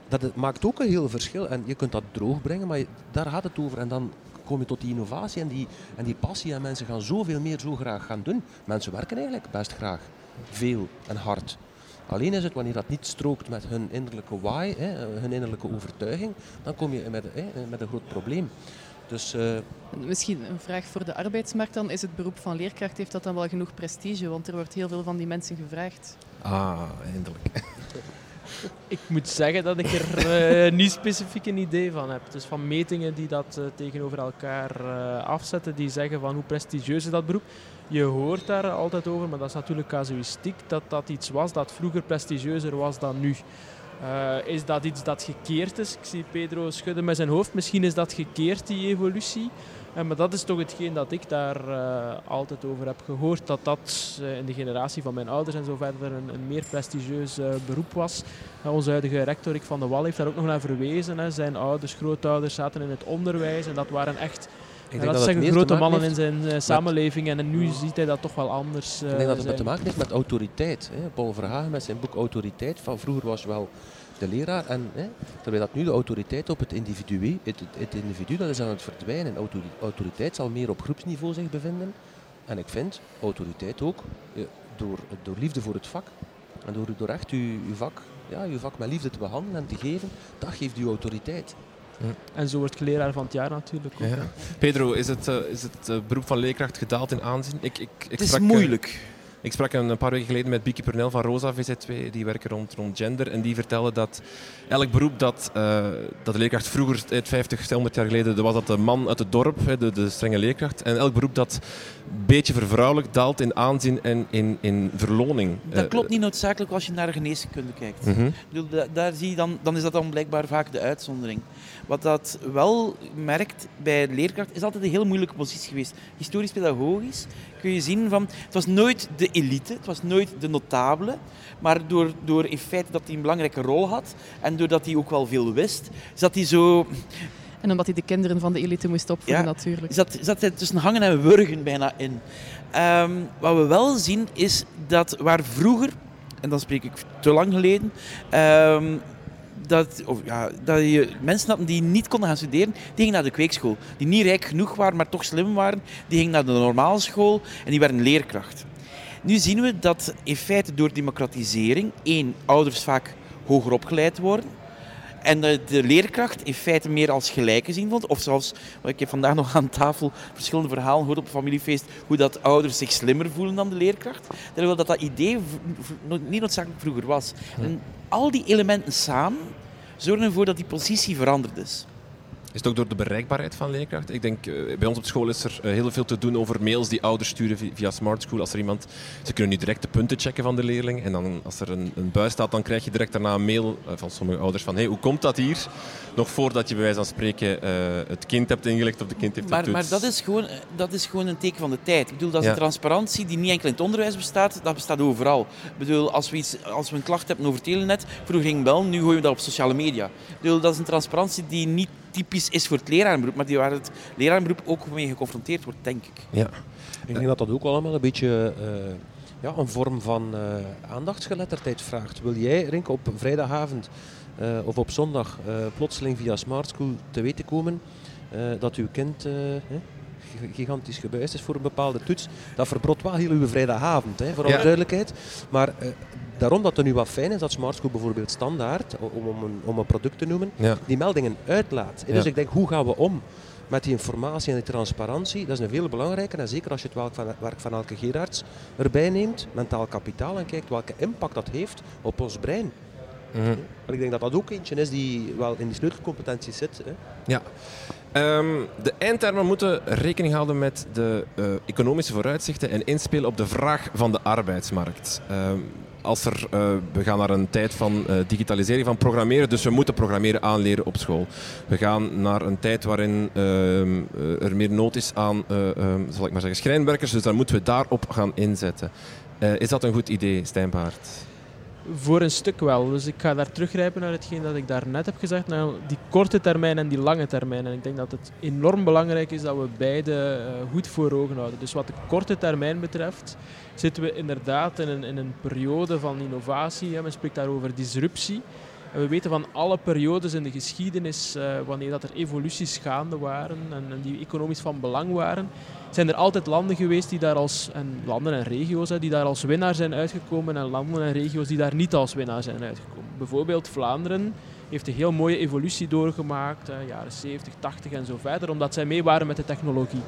Dat maakt ook een heel verschil. En je kunt dat droog brengen, maar daar gaat het over. En dan kom je tot die innovatie en die, en die passie. En mensen gaan zoveel meer zo graag gaan doen. Mensen werken eigenlijk best graag. Veel en hard. Alleen is het wanneer dat niet strookt met hun innerlijke why, hè, hun innerlijke overtuiging, dan kom je met, hè, met een groot probleem. Dus, uh... Misschien een vraag voor de arbeidsmarkt dan. Is het beroep van leerkracht, heeft dat dan wel genoeg prestige? Want er wordt heel veel van die mensen gevraagd. Ah, eindelijk. Ik moet zeggen dat ik er uh, niet specifiek een idee van heb. Dus van metingen die dat uh, tegenover elkaar uh, afzetten, die zeggen van hoe prestigieus is dat beroep. Je hoort daar altijd over, maar dat is natuurlijk casuïstiek, dat dat iets was dat vroeger prestigieuzer was dan nu. is dat iets dat gekeerd is? Ik zie Pedro schudden met zijn hoofd. Misschien is dat gekeerd, die evolutie. Uh, maar dat is toch hetgeen dat ik daar uh, altijd over heb gehoord. Dat dat uh, in de generatie van mijn ouders en zo verder een, een meer prestigieus beroep was. onze huidige rector Rick van de Wal heeft daar ook nog naar verwezen. Hè. Zijn ouders, grootouders zaten in het onderwijs en dat waren echt ik denk dat zeggen, grote mannen in zijn samenleving. En nu ziet hij dat toch wel anders. ik denk dat het zijn. te maken heeft met autoriteit. Hè. Paul Verhagen met zijn boek Autoriteit. Van vroeger was wel de leraar. En, hè, terwijl dat nu de autoriteit op het individu, het, het, individu dat is aan het verdwijnen. Autoriteit zal meer op groepsniveau zich bevinden. En ik vind autoriteit ook door, door liefde voor het vak en door, door echt uw, uw, vak, ja, uw vak met liefde te behandelen en te geven, dat geeft u autoriteit. En zo wordt leraar van het jaar natuurlijk ook. Ja. Pedro, is het, uh, is het uh, beroep van leerkracht gedaald in aanzien? Ik, ik, ik het is sprak, moeilijk. Ik sprak een paar weken geleden met Bieke Purnell van Rosa VZ2, die werken rond, rond gender. En die vertelde dat elk beroep dat, uh, dat de leerkracht vroeger, 50, 100 jaar geleden, was dat de man uit het dorp, de, de strenge leerkracht. En elk beroep dat een beetje vervrouwelijk daalt in aanzien en in, in verloning. Dat klopt niet noodzakelijk als je naar de geneeskunde kijkt. Mm daar zie je dan, dan is dat dan blijkbaar vaak de uitzondering. Wat dat wel merkt bij de leerkracht, is altijd een heel moeilijke positie geweest. Historisch-pedagogisch kun je zien van, het was nooit de elite, het was nooit de notabele, maar door, door in feite dat hij een belangrijke rol had en doordat hij ook wel veel wist, zat hij zo... En omdat hij de kinderen van de elite moest opvoeden ja, natuurlijk. Zat, zat hij tussen hangen en wurgen bijna in. Um, wat we wel zien is dat waar vroeger, en dan spreek ik te lang geleden, um, dat, of, ja, dat je mensen hadden die niet konden gaan studeren, die gingen naar de kweekschool. Die niet rijk genoeg waren, maar toch slim waren, die gingen naar de normale school en die werden leerkracht. Nu zien we dat in feite door democratisering, één, ouders vaak hoger opgeleid worden. En de, de leerkracht in feite meer als gelijk gezien wordt. Of zelfs, ik heb vandaag nog aan tafel verschillende verhalen gehoord op een familiefeest, hoe dat ouders zich slimmer voelen dan de leerkracht. Terwijl dat dat idee niet noodzakelijk vroeger was. En al die elementen samen zorgen ervoor dat die positie veranderd is. Is het ook door de bereikbaarheid van leerkrachten? Ik denk, uh, bij ons op school is er uh, heel veel te doen over mails die ouders sturen via, Smart School. Als er iemand, ze kunnen nu direct de punten checken van de leerling. En dan, als er een, een bui staat, dan krijg je direct daarna een mail uh, van sommige ouders van hey, hoe komt dat hier? Nog voordat je bij wijze van spreken het kind hebt ingelicht of de kind heeft maar, Maar dat is, gewoon, dat is gewoon een teken van de tijd. Ik bedoel, dat is een transparantie die niet enkel in het onderwijs bestaat, dat bestaat overal. Ik bedoel, als we, iets, als we een klacht hebben over telenet, vroeger ging bel, nu gooien we dat op sociale media. Ik bedoel, dat is een transparantie die niet typisch is voor het lerarenberoep, maar die waar het lerarenberoep ook mee geconfronteerd wordt, denk ik. Ja, ik denk dat dat ook allemaal een beetje uh, ja, een vorm van uh, aandachtsgeletterdheid vraagt. Wil jij, Rink, op vrijdagavond uh, of op zondag plotseling via Smart School te weten komen dat uw kind gigantisch gebuist is voor een bepaalde toets. Dat verbrot wel heel uw vrijdagavond, hè, voor alle duidelijkheid. Maar Daarom dat het nu wat fijn is dat Smart School bijvoorbeeld standaard, om, om, een, om een product te noemen, die meldingen uitlaat. Dus ik denk, hoe gaan we om met die informatie en die transparantie? Dat is een veel belangrijker. En zeker als je het werk van, werk van elke Gerards erbij neemt, mentaal kapitaal, en kijkt welke impact dat heeft op ons brein. Mm Ik denk dat dat ook eentje is die wel in die sleutelcompetenties zit. Hè. Ja. Um, de eindtermen moeten rekening houden met de uh, economische vooruitzichten en inspelen op de vraag van de arbeidsmarkt. Um, als er, uh, we gaan naar een tijd van uh, digitalisering van programmeren, dus we moeten programmeren aanleren op school. We gaan naar een tijd waarin uh, er meer nood is aan, ehm, zal ik maar zeggen, schrijnwerkers, dus dan moeten we daarop gaan inzetten. is dat een goed idee, Stijnbaard? Voor een stuk wel. Dus ik ga daar teruggrijpen naar hetgeen dat ik daar net heb gezegd, naar die korte termijn en die lange termijn. En ik denk dat het enorm belangrijk is dat we beide goed voor ogen houden. Dus wat de korte termijn betreft, zitten we inderdaad in een, in een periode van innovatie. Men spreekt daar over disruptie. We weten van alle periodes in de geschiedenis, uh, wanneer dat er evoluties gaande waren en, die economisch van belang waren, zijn er altijd landen geweest die daar als, en landen en regio's hè, die daar als winnaar zijn uitgekomen en landen en regio's die daar niet als winnaar zijn uitgekomen. Bijvoorbeeld Vlaanderen heeft een heel mooie evolutie doorgemaakt, jaren 70, 80 en zo verder, omdat zij mee waren met de technologie.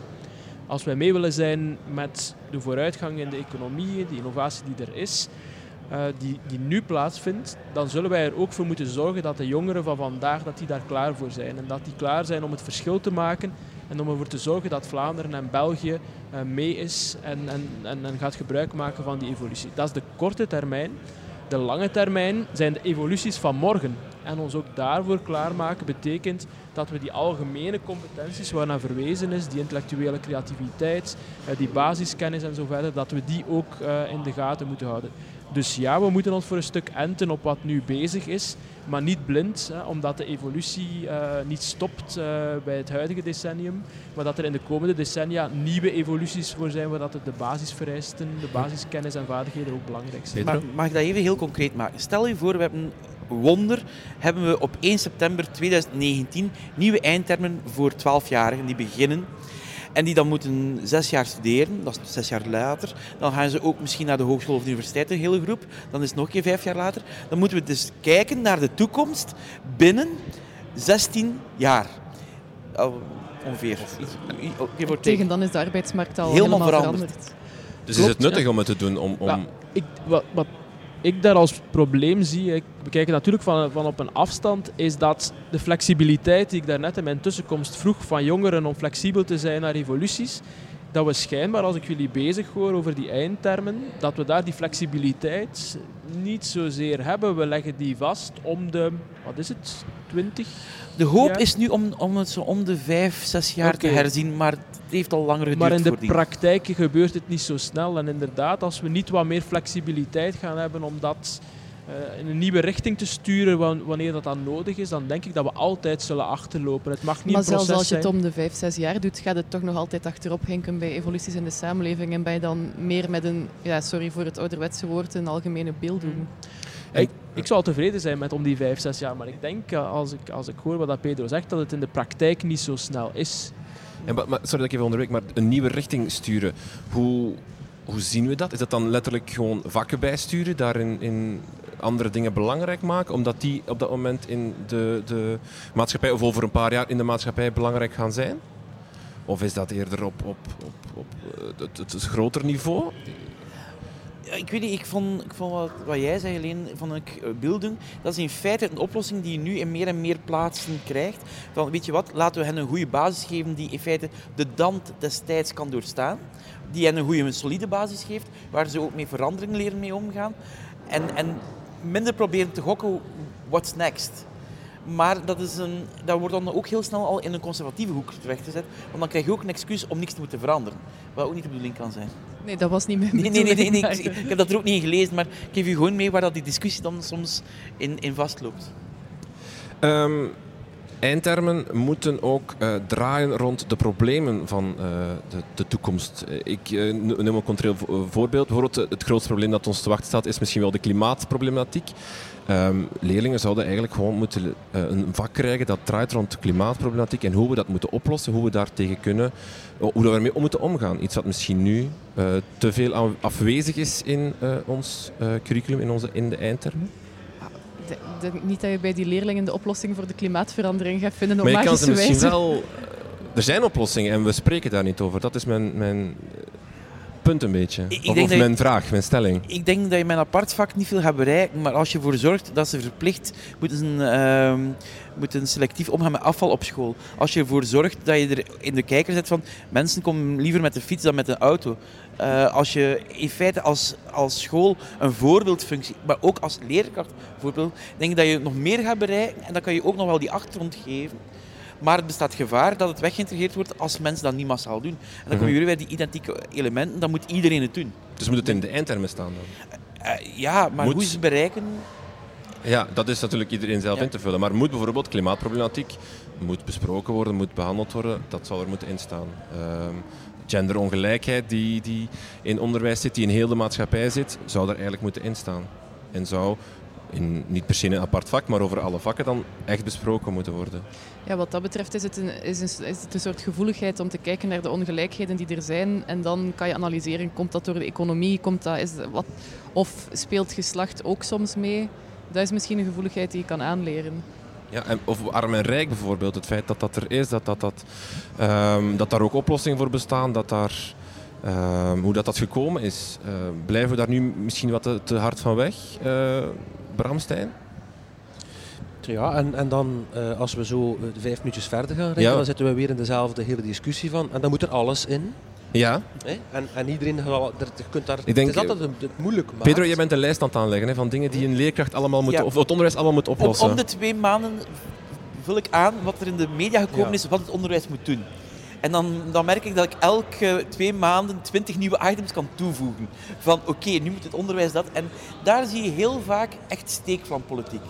Als wij mee willen zijn met de vooruitgang in de economie, de innovatie die er is, die, die nu plaatsvindt, dan zullen wij er ook voor moeten zorgen dat de jongeren van vandaag dat die daar klaar voor zijn. En dat die klaar zijn om het verschil te maken en om ervoor te zorgen dat Vlaanderen en België uh, mee is en, en, en, en gaat gebruik maken van die evolutie. Dat is de korte termijn. De lange termijn zijn de evoluties van morgen. En ons ook daarvoor klaarmaken betekent dat we die algemene competenties waarnaar verwezen is, die intellectuele creativiteit, eh, die basiskennis en zo verder, dat we die ook in de gaten moeten houden. Dus ja, we moeten ons voor een stuk enten op wat nu bezig is, maar niet blind, hè, omdat de evolutie uh, niet stopt uh, bij het huidige decennium, maar dat er in de komende decennia nieuwe evoluties voor zijn, waar dat de basisvereisten, de basiskennis en vaardigheden ook belangrijk zijn. Maar mag ik dat even heel concreet maken? Stel je voor, we hebben wonder, hebben we op 1 september 2019 nieuwe eindtermen voor 12-jarigen die beginnen en die dan moeten zes jaar studeren, dat is zes jaar later. Dan gaan ze ook misschien naar de hogeschool of de universiteit, een hele groep. Dan is het nog een keer vijf jaar later. Dan moeten we dus kijken naar de toekomst binnen 16 jaar. ongeveer. Tegen dan is de arbeidsmarkt al helemaal, helemaal veranderd. veranderd. Dus Klopt, is het nuttig ja. om het te doen? Om, om... Ja, ik, wat, wat ik daar als probleem zie, ik bekijk het natuurlijk van, van op een afstand, is dat de flexibiliteit die ik daarnet in mijn tussenkomst vroeg van jongeren om flexibel te zijn naar evoluties, dat we schijnbaar, als ik jullie bezig hoor over die eindtermen, dat we daar die flexibiliteit niet zozeer hebben. We leggen die vast om de, wat is het, 20? De hoop is nu om, om het zo om de vijf, zes jaar okay. te herzien, maar het heeft al langer geduurd. Maar in de praktijk gebeurt het niet zo snel. En inderdaad, als we niet wat meer flexibiliteit gaan hebben om dat uh, in een nieuwe richting te sturen wanneer dat dan nodig is, dan denk ik dat we altijd zullen achterlopen. Het mag niet maar zelfs als je het om de vijf, zes jaar doet, gaat het toch nog altijd achterop hinken bij evoluties in de samenleving en bij dan meer met een, ja, sorry voor het ouderwetse woord, een algemene beelddoen. Ik, ik zou tevreden zijn met om die vijf, zes jaar, maar ik denk eh, als ik, als ik hoor wat dat Pedro zegt, dat het in de praktijk niet zo snel is. En, maar, sorry dat ik even onderweg, maar een nieuwe richting sturen, hoe, hoe zien we dat? Is dat dan letterlijk gewoon vakken bijsturen, daarin in andere dingen belangrijk maken, omdat die op dat moment in de, de maatschappij, of over een paar jaar in de maatschappij belangrijk gaan zijn? Of is dat eerder op, op, op, op eh, het, het, het groter niveau? Ik weet niet, ik vond, ik vond wat, wat jij zei alleen, van ik eh, beelden, dat is in feite een oplossing die je nu in meer en meer plaatsen krijgt. Van, weet je wat, laten we hen een goede basis geven die in feite de dand destijds kan doorstaan. Die hen een goede, solide basis geeft, waar ze ook mee verandering leren mee omgaan. En, en minder proberen te gokken, what's next? Maar dat, is een, dat wordt dan ook heel snel al in een conservatieve hoek terechtgezet. Want dan krijg je ook een excuus om niks te moeten veranderen. Wat ook niet de bedoeling kan zijn. Nee, dat was niet mijn nee, nee, nee, nee, Ik, heb dat er ook niet in gelezen, maar ik geef u gewoon mee waar dat die discussie dan soms in, in vastloopt. Um, eindtermen moeten ook uh, draaien rond de problemen van uh, de, de, toekomst. Ik uh, neem een contrail voorbeeld. Bijvoorbeeld het grootste probleem dat ons te wachten staat is misschien wel de klimaatproblematiek. Um, leerlingen zouden eigenlijk gewoon moeten een vak krijgen dat draait rond klimaatproblematiek en hoe we dat moeten oplossen, hoe we daar tegen kunnen, hoe we ermee om moeten omgaan. Iets wat misschien nu te veel afwezig is in ons curriculum, in, onze, in de eindtermen denk niet dat je bij die leerlingen de oplossing voor de klimaatverandering gaat vinden op maar je kan ze misschien wel... Er zijn oplossingen en we spreken daar niet over. Dat is mijn, mijn punt een beetje. Ik, of, of mijn vraag, mijn stelling. Ik denk dat je met een apart vak niet veel gaat bereiken, maar als je ervoor zorgt dat ze verplicht moeten, uh, moeten selectief omgaan met afval op school. Als je ervoor zorgt dat je er in de kijker zet van mensen komen liever met de fiets dan met een auto. Uh, als je in feite als, als school een voorbeeldfunctie, maar ook als leerkracht voorbeeld, denk ik dat je nog meer gaat bereiken en dan kan je ook nog wel die achtergrond geven. Maar het bestaat gevaar dat het weggeïntegreerd wordt als mensen dat niet massaal doen. En dan komen je weer bij die identieke elementen, dan moet iedereen het doen. Dus moet het in de eindtermen staan dan? Uh, ja, maar moet... hoe ze bereiken... Ja, dat is natuurlijk iedereen zelf in te vullen. Maar moet bijvoorbeeld klimaatproblematiek moet besproken worden, moet behandeld worden, dat zal er moeten instaan. Uh, genderongelijkheid die, die in onderwijs zit, die in heel de maatschappij zit, zou er eigenlijk moeten instaan. En zou in, niet per se een apart vak, maar over alle vakken dan echt besproken moeten worden. Ja, wat dat betreft is het, een, is, een, is het een soort gevoeligheid om te kijken naar de ongelijkheden die er zijn. En dan kan je analyseren, komt dat door de economie? Komt dat, is wat, of speelt geslacht ook soms mee? Dat is misschien een gevoeligheid die je kan aanleren. Ja, en, of arm en rijk bijvoorbeeld, het feit dat dat er is, dat, dat, dat, um, dat daar ook oplossingen voor bestaan, dat daar, um, hoe dat, dat gekomen is. Uh, blijven we daar nu misschien wat te, te hard van weg, uh, Bramstein? Ja, en, en dan uh, als we zo vijf minuutjes verder gaan rijden, ja. dan zitten we weer in dezelfde hele discussie van. En dan moet er alles in. Ja. En, en iedereen, je kunt daar, ik denk, het is altijd het moeilijk maken. Pedro, jij bent de lijst aan het aanleggen hè, van dingen die een leerkracht allemaal moet, ja. of het onderwijs allemaal moet oplossen. Om, om de twee maanden vul ik aan wat er in de media gekomen ja. is, wat het onderwijs moet doen. En dan, dan merk ik dat ik elke twee maanden twintig nieuwe items kan toevoegen. Van oké, okay, nu moet het onderwijs dat. En daar zie je heel vaak echt steek van politiek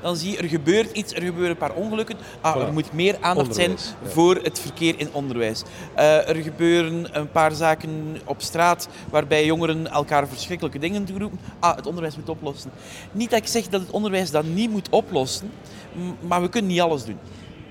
dan zie je er gebeurt iets, er gebeuren een paar ongelukken. Ah, er moet meer aandacht zijn voor het verkeer in onderwijs. Uh, er gebeuren een paar zaken op straat waarbij jongeren elkaar verschrikkelijke dingen roepen. Ah, het onderwijs moet oplossen. Niet dat ik zeg dat het onderwijs dat niet moet oplossen, maar we kunnen niet alles doen.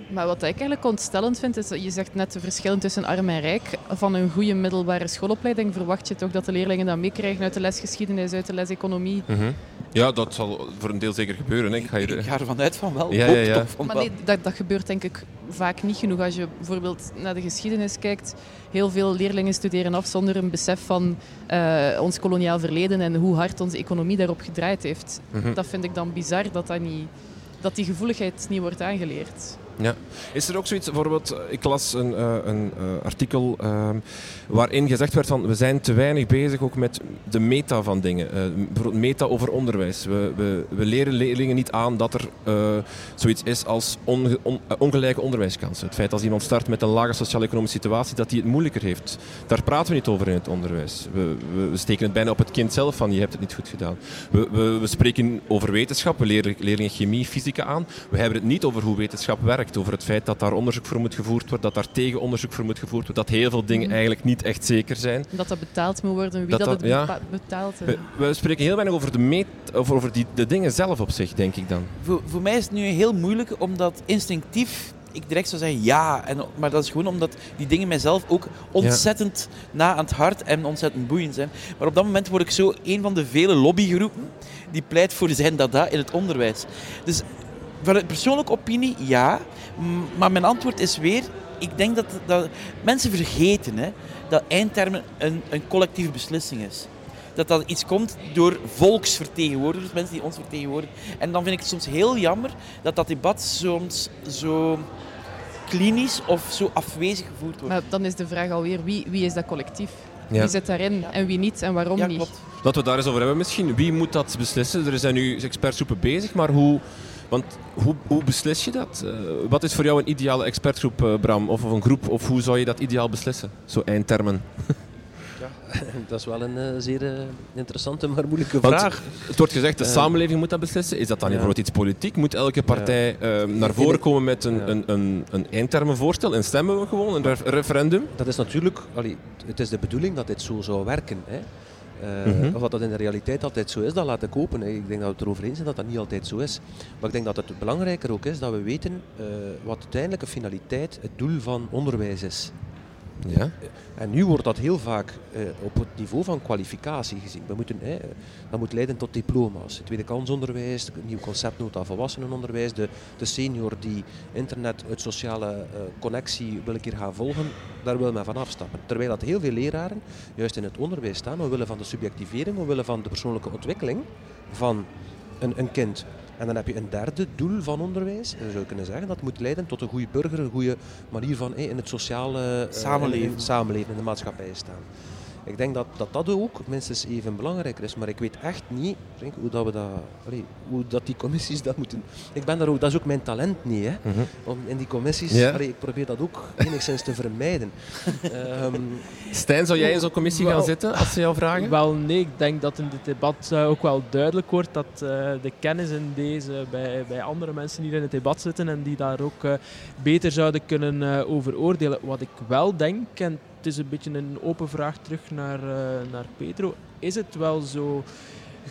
Maar wat ik eigenlijk ontstellend vind, is dat je zegt net de verschillen tussen arm en rijk. Van een goede middelbare schoolopleiding verwacht je toch dat de leerlingen dat meekrijgen uit de lesgeschiedenis, uit de les economie. Mm -hmm. Ja, dat zal voor een deel zeker gebeuren. Hè. Ik, ga, je... ik ga ervan uit van wel. Ja, ja, ja. Van maar nee, dat, dat gebeurt denk ik vaak niet genoeg. Als je bijvoorbeeld naar de geschiedenis kijkt, heel veel leerlingen studeren af zonder een besef van uh, ons koloniaal verleden en hoe hard onze economie daarop gedraaid heeft. Mm -hmm. Dat vind ik dan bizar dat, dat, niet, dat die gevoeligheid niet wordt aangeleerd. Ja. Is er ook zoiets, bijvoorbeeld, ik las een, uh, een uh, artikel uh, waarin gezegd werd van we zijn te weinig bezig ook met de meta van dingen. bijvoorbeeld meta over onderwijs. We, we, we, leren leerlingen niet aan dat er zoiets is als onge, on, ongelijke onderwijskansen. Het feit als iemand start met een lage sociaal-economische situatie, dat hij het moeilijker heeft. Daar praten we niet over in het onderwijs. We, we, steken het bijna op het kind zelf van je hebt het niet goed gedaan. We, we, spreken over wetenschap, we leren leerlingen chemie, fysica aan. We hebben het niet over hoe wetenschap werkt over het feit dat daar onderzoek voor moet gevoerd worden, dat daar tegenonderzoek voor moet gevoerd worden, dat heel veel dingen mm. eigenlijk niet echt zeker zijn. Dat dat betaald moet worden, wie dat, dat, het ja, betaalt. We, we, spreken heel weinig over, de, meet, over, over die, de dingen zelf op zich, denk ik dan. Voor, voor mij is het nu heel moeilijk, omdat instinctief ik direct zou zeggen ja. En, maar dat is gewoon omdat die dingen mijzelf ook ontzettend ja. na aan het hart en ontzettend boeiend zijn. Maar op dat moment word ik zo een van de vele lobbygroepen die pleit voor zijn dada in het onderwijs. Dus vanuit persoonlijke opinie, ja. Maar mijn antwoord is weer, ik denk dat, dat mensen vergeten hè, dat eindtermen een, een collectieve beslissing is. Dat dat iets komt door volksvertegenwoordigers, mensen die ons vertegenwoordigen. En dan vind ik het soms heel jammer dat dat debat soms zo klinisch of zo afwezig gevoerd wordt. Maar dan is de vraag alweer, wie, wie is dat collectief? Ja. Wie zit daarin en wie niet en waarom ja, niet? Laten we daar eens over hebben misschien. Wie moet dat beslissen? Er zijn nu expertgroepen bezig, maar hoe want hoe, hoe beslis je dat? Uh, wat is voor jou een ideale expertgroep, uh, Bram? Of, of, een groep? Of hoe zou je dat ideaal beslissen? Zo eindtermen. ja, dat is wel een uh, zeer interessante, maar moeilijke vraag. Het wordt gezegd, de samenleving moet dat beslissen. Is dat dan ja. bijvoorbeeld iets politiek? Moet elke partij ja. naar voren komen met een, een, een, een eindtermenvoorstel en stemmen we gewoon, een referendum? Dat is natuurlijk, allee, het is de bedoeling dat dit zo zou werken. Hè. Uh, mm -hmm. Of dat in de realiteit altijd zo is, dat laat ik open. Ik denk dat we het erover eens zijn dat dat niet altijd zo is. Maar ik denk dat het belangrijker ook is dat we weten uh, wat uiteindelijke finaliteit, het doel van onderwijs is. Ja. En nu wordt dat heel vaak uh, op het niveau van kwalificatie gezien. We moeten, eh, dat moet leiden tot diploma's. Het tweede kansonderwijs, het nieuw conceptnota volwassenenonderwijs, de, de senior die internet, het sociale uh, connectie wil ik hier gaan volgen, daar wil men van afstappen. Terwijl dat heel veel leraren juist in het onderwijs staan, omwille van de subjectivering, omwille van de persoonlijke ontwikkeling van een, een kind. En dan heb je een derde doel van onderwijs. En dan zou je kunnen zeggen dat moet leiden tot een goede burger, een goede manier van in het sociale samenleven. In, in, samenleven in de maatschappij staan. Ik denk dat, dat dat ook minstens even belangrijker is, maar ik weet echt niet denk, hoe, dat we dat, allee, hoe dat die commissies dat moeten. Ik ben daar ook, dat is ook mijn talent niet, hè, mm -hmm. om in die commissies, ja. allee, ik probeer dat ook enigszins te vermijden. um, Stijn, zou jij in zo'n commissie wel, gaan zitten als ze jou vragen? Wel, nee, ik denk dat in dit debat uh, ook wel duidelijk wordt dat uh, de kennis in deze bij, bij andere mensen die in het debat zitten en die daar ook uh, beter zouden kunnen over oordelen. Wat ik wel denk, en het is een beetje een open vraag terug naar, uh, naar Pedro. Is het wel zo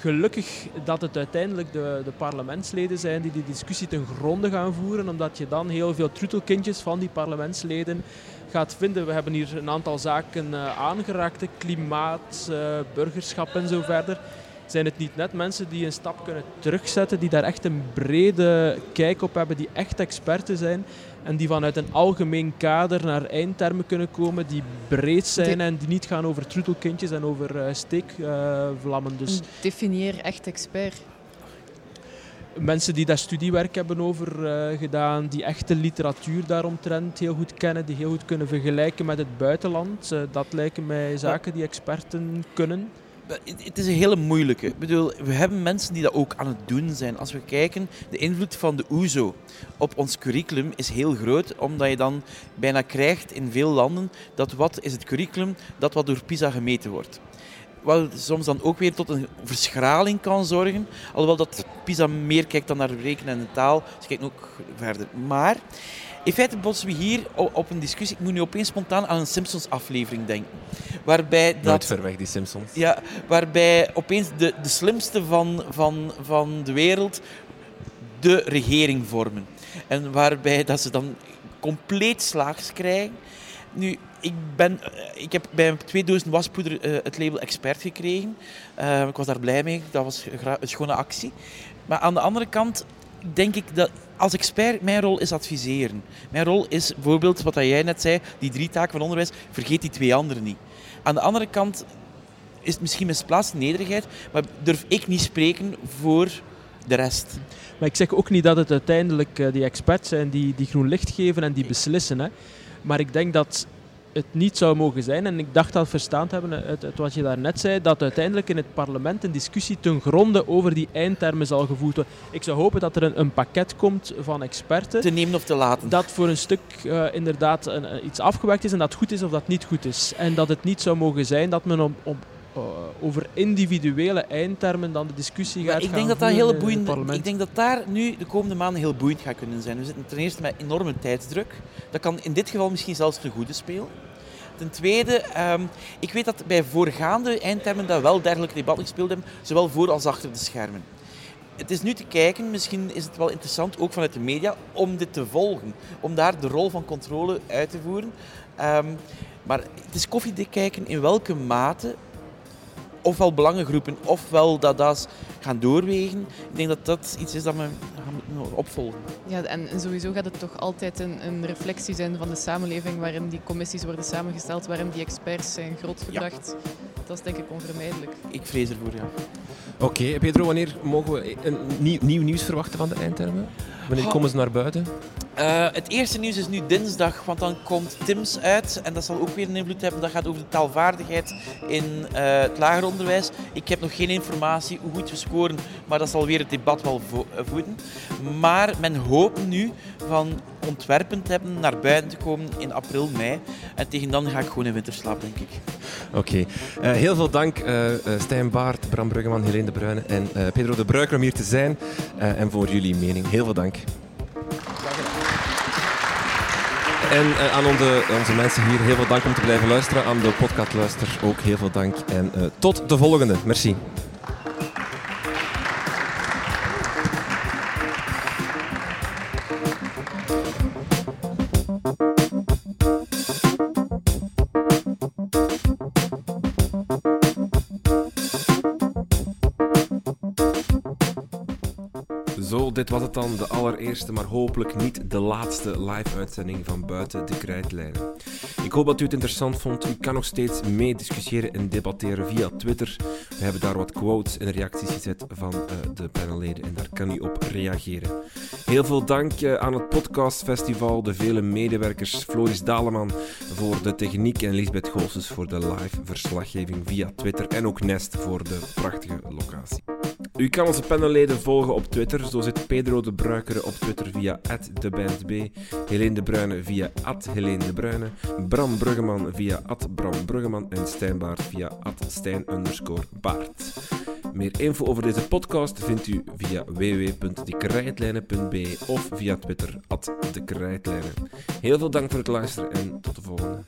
gelukkig dat het uiteindelijk de, de parlementsleden zijn die die discussie ten gronde gaan voeren, omdat je dan heel veel troetelkindjes van die parlementsleden gaat vinden. We hebben hier een aantal zaken uh, aangeraakt, klimaat, uh, burgerschap en zo verder. Zijn het niet net mensen die een stap kunnen terugzetten, die daar echt een brede kijk op hebben, die echt experten zijn en die vanuit een algemeen kader naar eindtermen kunnen komen die breed zijn en die niet gaan over troetelkindjes en over uh, steekvlammen. dus Definieer echt expert mensen die daar studiewerk hebben over uh, gedaan, die echte literatuur daaromtrent heel goed kennen, die heel goed kunnen vergelijken met het buitenland. Uh, dat lijken mij zaken die experten kunnen. Het is een hele moeilijke. Ik bedoel, we hebben mensen die dat ook aan het doen zijn. Als we kijken, de invloed van de OESO op ons curriculum is heel groot, omdat je dan bijna krijgt in veel landen dat wat is het curriculum, dat wat door PISA gemeten wordt wat soms dan ook weer tot een verschraling kan zorgen. Alhoewel dat PISA meer kijkt dan naar rekenen en taal. Dus kijkt ook verder. Maar in feite botsen we hier op een discussie. Ik moet nu opeens spontaan aan een Simpsons-aflevering denken. Waarbij dat, Nooit ver weg, die Simpsons. Ja, waarbij opeens de, de slimste van, van, van de wereld de regering vormen. En waarbij dat ze dan compleet slaags krijgen. Nu, ik, ben, eh, ik heb bij twee dozen waspoeder uh, het label expert gekregen. Uh, ik was daar blij mee. Dat was een schone actie. Maar aan de andere kant denk ik dat als expert mijn rol is adviseren. Mijn rol is bijvoorbeeld, wat jij net zei, die drie taken van onderwijs, vergeet die twee anderen niet. Aan de andere kant is het misschien misplaatst nederigheid, maar durf ik niet spreken voor de rest. Maar ik zeg ook niet dat het uiteindelijk die experts zijn die, die groen licht geven en die beslissen. Hè. Maar ik denk dat het niet zou mogen zijn. En ik dacht dat verstaan te hebben uit, uit wat je daarnet zei, dat uiteindelijk in het parlement een discussie ten gronde over die eindtermen zal gevoerd worden. Ik zou hopen dat er een, een pakket komt van experten. Te nemen of te laten. Dat voor een stuk uh, inderdaad een, iets afgewerkt is en dat goed is of dat niet goed is. En dat het niet zou mogen zijn dat men op, op over individuele eindtermen dan de discussie gaat ik denk dat dat heel boeiend, Ik denk dat daar nu de komende maanden heel boeiend gaat kunnen zijn. We zitten ten eerste met enorme tijdsdruk. Dat kan in dit geval misschien zelfs te goede spelen. Ten tweede, um, ik weet dat bij voorgaande eindtermen dat wel dergelijke debatten gespeeld hebben, zowel voor als achter de schermen. Het is nu te kijken, misschien is het wel interessant, ook vanuit de media, om dit te volgen. Om daar de rol van controle uit te voeren. Um, maar het is koffiedik kijken in welke mate ofwel belangengroepen ofwel dat dat gaan doorwegen. Ik denk dat dat iets is dat we gaan opvolgen. Ja, en, sowieso gaat het toch altijd een, een, reflectie zijn van de samenleving waarin die commissies worden samengesteld, waarin die experts zijn groot gebracht. Dat is denk ik onvermijdelijk. Ik vrees ervoor, ja. Oké, Pedro, wanneer mogen we een nieuw, nieuw nieuws verwachten van de eindtermen? Wanneer komen ze naar buiten? Uh, het eerste nieuws is nu dinsdag, want dan komt Tims uit. En dat zal ook weer een invloed hebben. Dat gaat over de taalvaardigheid in uh, het lager Ik heb nog geen informatie hoe goed we scoren, maar dat zal weer het debat wel eh, voeden. Maar men hoopt nu van ontwerpen te hebben naar buiten te komen in april, mei. En tegen dan ga ik gewoon in winterslaap, denk ik. Oké. Uh, heel veel dank, uh, Stijn Baart, Bram Bruggeman, Helene de Bruyne en Pedro de Bruiker om hier te zijn. en voor jullie mening. Heel veel dank. En uh, aan onze, onze, mensen hier heel veel dank om te blijven luisteren. Aan de podcastluister ook heel veel dank. En uh, tot de volgende. Merci. Dit was het dan, de allereerste, maar hopelijk niet de laatste live-uitzending van Buiten de Krijtlijnen. Ik hoop dat u het interessant vond. U kan nog steeds meediscussiëren en debatteren via Twitter. We hebben daar wat quotes en reacties gezet van uh, de panelleden en daar kan u op reageren. Heel veel dank uh, aan het podcastfestival, de vele medewerkers, Floris Daleman voor de techniek en Lisbeth Goossens voor de live verslaggeving via Twitter en ook Nest voor de prachtige locatie. U kan onze panelleden volgen op Twitter. Zo zit Pedro de Bruikere op Twitter via @debandb, Helene de Bruyne via @helene de Bruyne, Bram Bruggeman via Bram Bruggeman en Stijn Baart via Stijn Baart. Meer info over deze podcast vindt u via www.dekrijtlijnen.be of via Twitter @dekrijtlijnen. Heel veel dank voor het luisteren en tot de volgende.